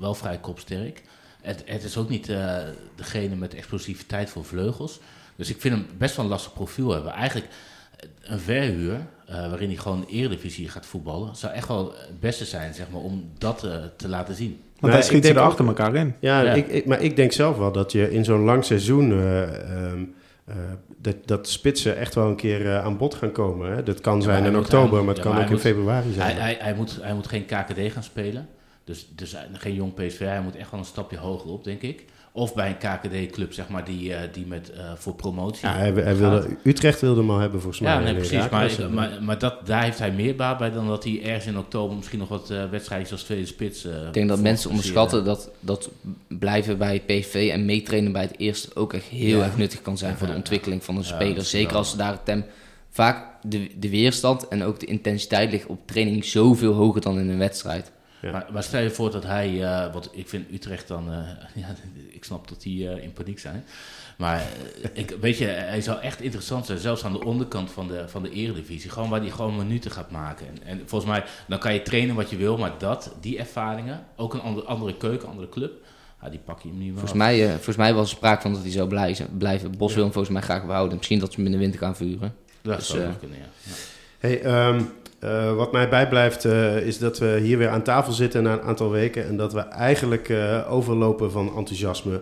wel vrij kopsterk. Het, het is ook niet eh, degene met explosiviteit voor vleugels. Dus ik vind hem best wel een lastig profiel hebben. Eigenlijk eh, een verhuur, eh, waarin hij gewoon Eredivisie gaat voetballen, zou echt wel het beste zijn, zeg maar, om dat eh, te laten zien. Want Nee, hij schiet ze er ook- achter elkaar in. Ja, Ja. Ik, ik- maar ik denk zelf wel dat je in zo'n lang seizoen... eh, ehm, eh, dat, dat spitsen echt wel een keer aan bod gaan komen. Hè? Dat kan zijn hij in oktober, hij- maar het ja, kan maar ook hij in moet- februari Hij, zijn. hij, hij, moet, hij moet geen KKD gaan spelen. Dus, dus hij- geen jong PSV. Hij moet echt wel een stapje hoger op, denk ik. Of bij een KKD-club, zeg maar, die, eh, die met, eh, voor promotie. ja, hij, wilde, Utrecht wilde hem al hebben, volgens mij. Ja, nee, precies. Maar, maar, maar dat, daar heeft hij meer baat bij dan dat hij ergens in oktober misschien nog wat eh wedstrijdjes als tweede spits. Ik denk dat voor mensen onderschatten dat, dat blijven bij PSV en meetrainen bij het eerste ook echt heel Ja. erg nuttig kan zijn voor de ontwikkeling van een Ja, speler. Zeker als ze daar het tem, vaak de, de weerstand en ook de intensiteit ligt op training zoveel hoger dan in een wedstrijd. Ja. Maar, maar stel je voor dat hij, eh want ik vind Utrecht dan, eh, ja, ik snap dat die eh, in paniek zijn. Maar ik, weet je, hij zou echt interessant zijn, zelfs aan de onderkant van de, van de eredivisie. Gewoon waar hij gewoon minuten gaat maken. En, en volgens mij, dan kan je trainen wat je wil, maar dat, die ervaringen, ook een andere, andere keuken, andere club, ja, die pak je hem niet meer Volgens mij, volgens mij was er sprake van dat hij zou blijven. blijven. Bos wil hem volgens mij graag behouden. Misschien dat ze hem in de winter gaan vuren. Dat dus, zou kunnen, ja. Ja. Hey, ehm, eh, wat mij bijblijft eh, is dat we hier weer aan tafel zitten na een aantal weken en dat we eigenlijk eh, overlopen van enthousiasme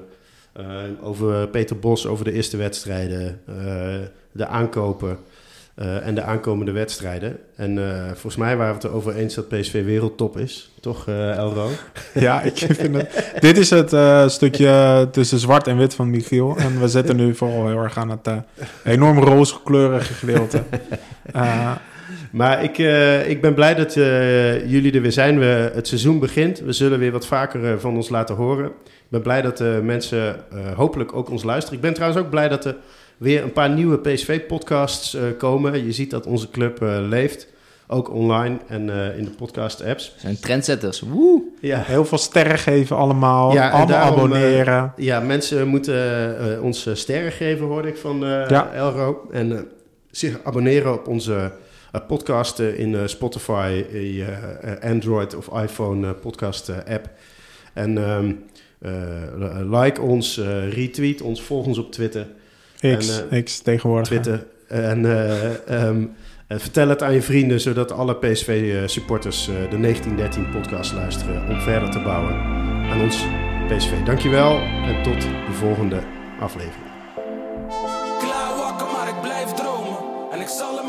over Peter Bos, over de eerste wedstrijden, de aankopen en de aankomende wedstrijden. En volgens mij waren we het erover eens dat PSV wereldtop is, toch Elro? Ja, ik vind het. Dit is het stukje tussen zwart en wit van Michiel. En we zitten nu vooral heel erg aan het enorm rooskleurige gedeelte. Maar ik, eh, ik ben blij dat eh, jullie er weer zijn. We, het seizoen begint. We zullen weer wat vaker eh, van ons laten horen. Ik ben blij dat eh, mensen eh, hopelijk ook ons luisteren. Ik ben trouwens ook blij dat er weer een paar nieuwe PSV-podcasts eh, komen. Je ziet dat onze club eh, leeft. Ook online en eh, in de podcast-apps. We zijn trendsetters. Woe! Ja. heel veel sterren geven allemaal. Ja, allemaal daarom, abonneren. ja, mensen moeten eh, eh, ons sterren geven, hoorde ik van eh, Ja. Elro. En eh, zich abonneren op onze eh, podcast eh, in eh, Spotify, in je, eh, Android of iPhone podcast app. En ehm, eh, like ons, eh, retweet ons, volg ons op Twitter. X, en, X tegenwoordig. Twitter. En eh, ehm, eh, vertel het aan je vrienden, zodat alle PSV-supporters de 1913 podcast luisteren om verder te bouwen aan ons PSV. Dankjewel en tot de volgende aflevering. Klaar wakker, maar ik blijf dromen. En ik zal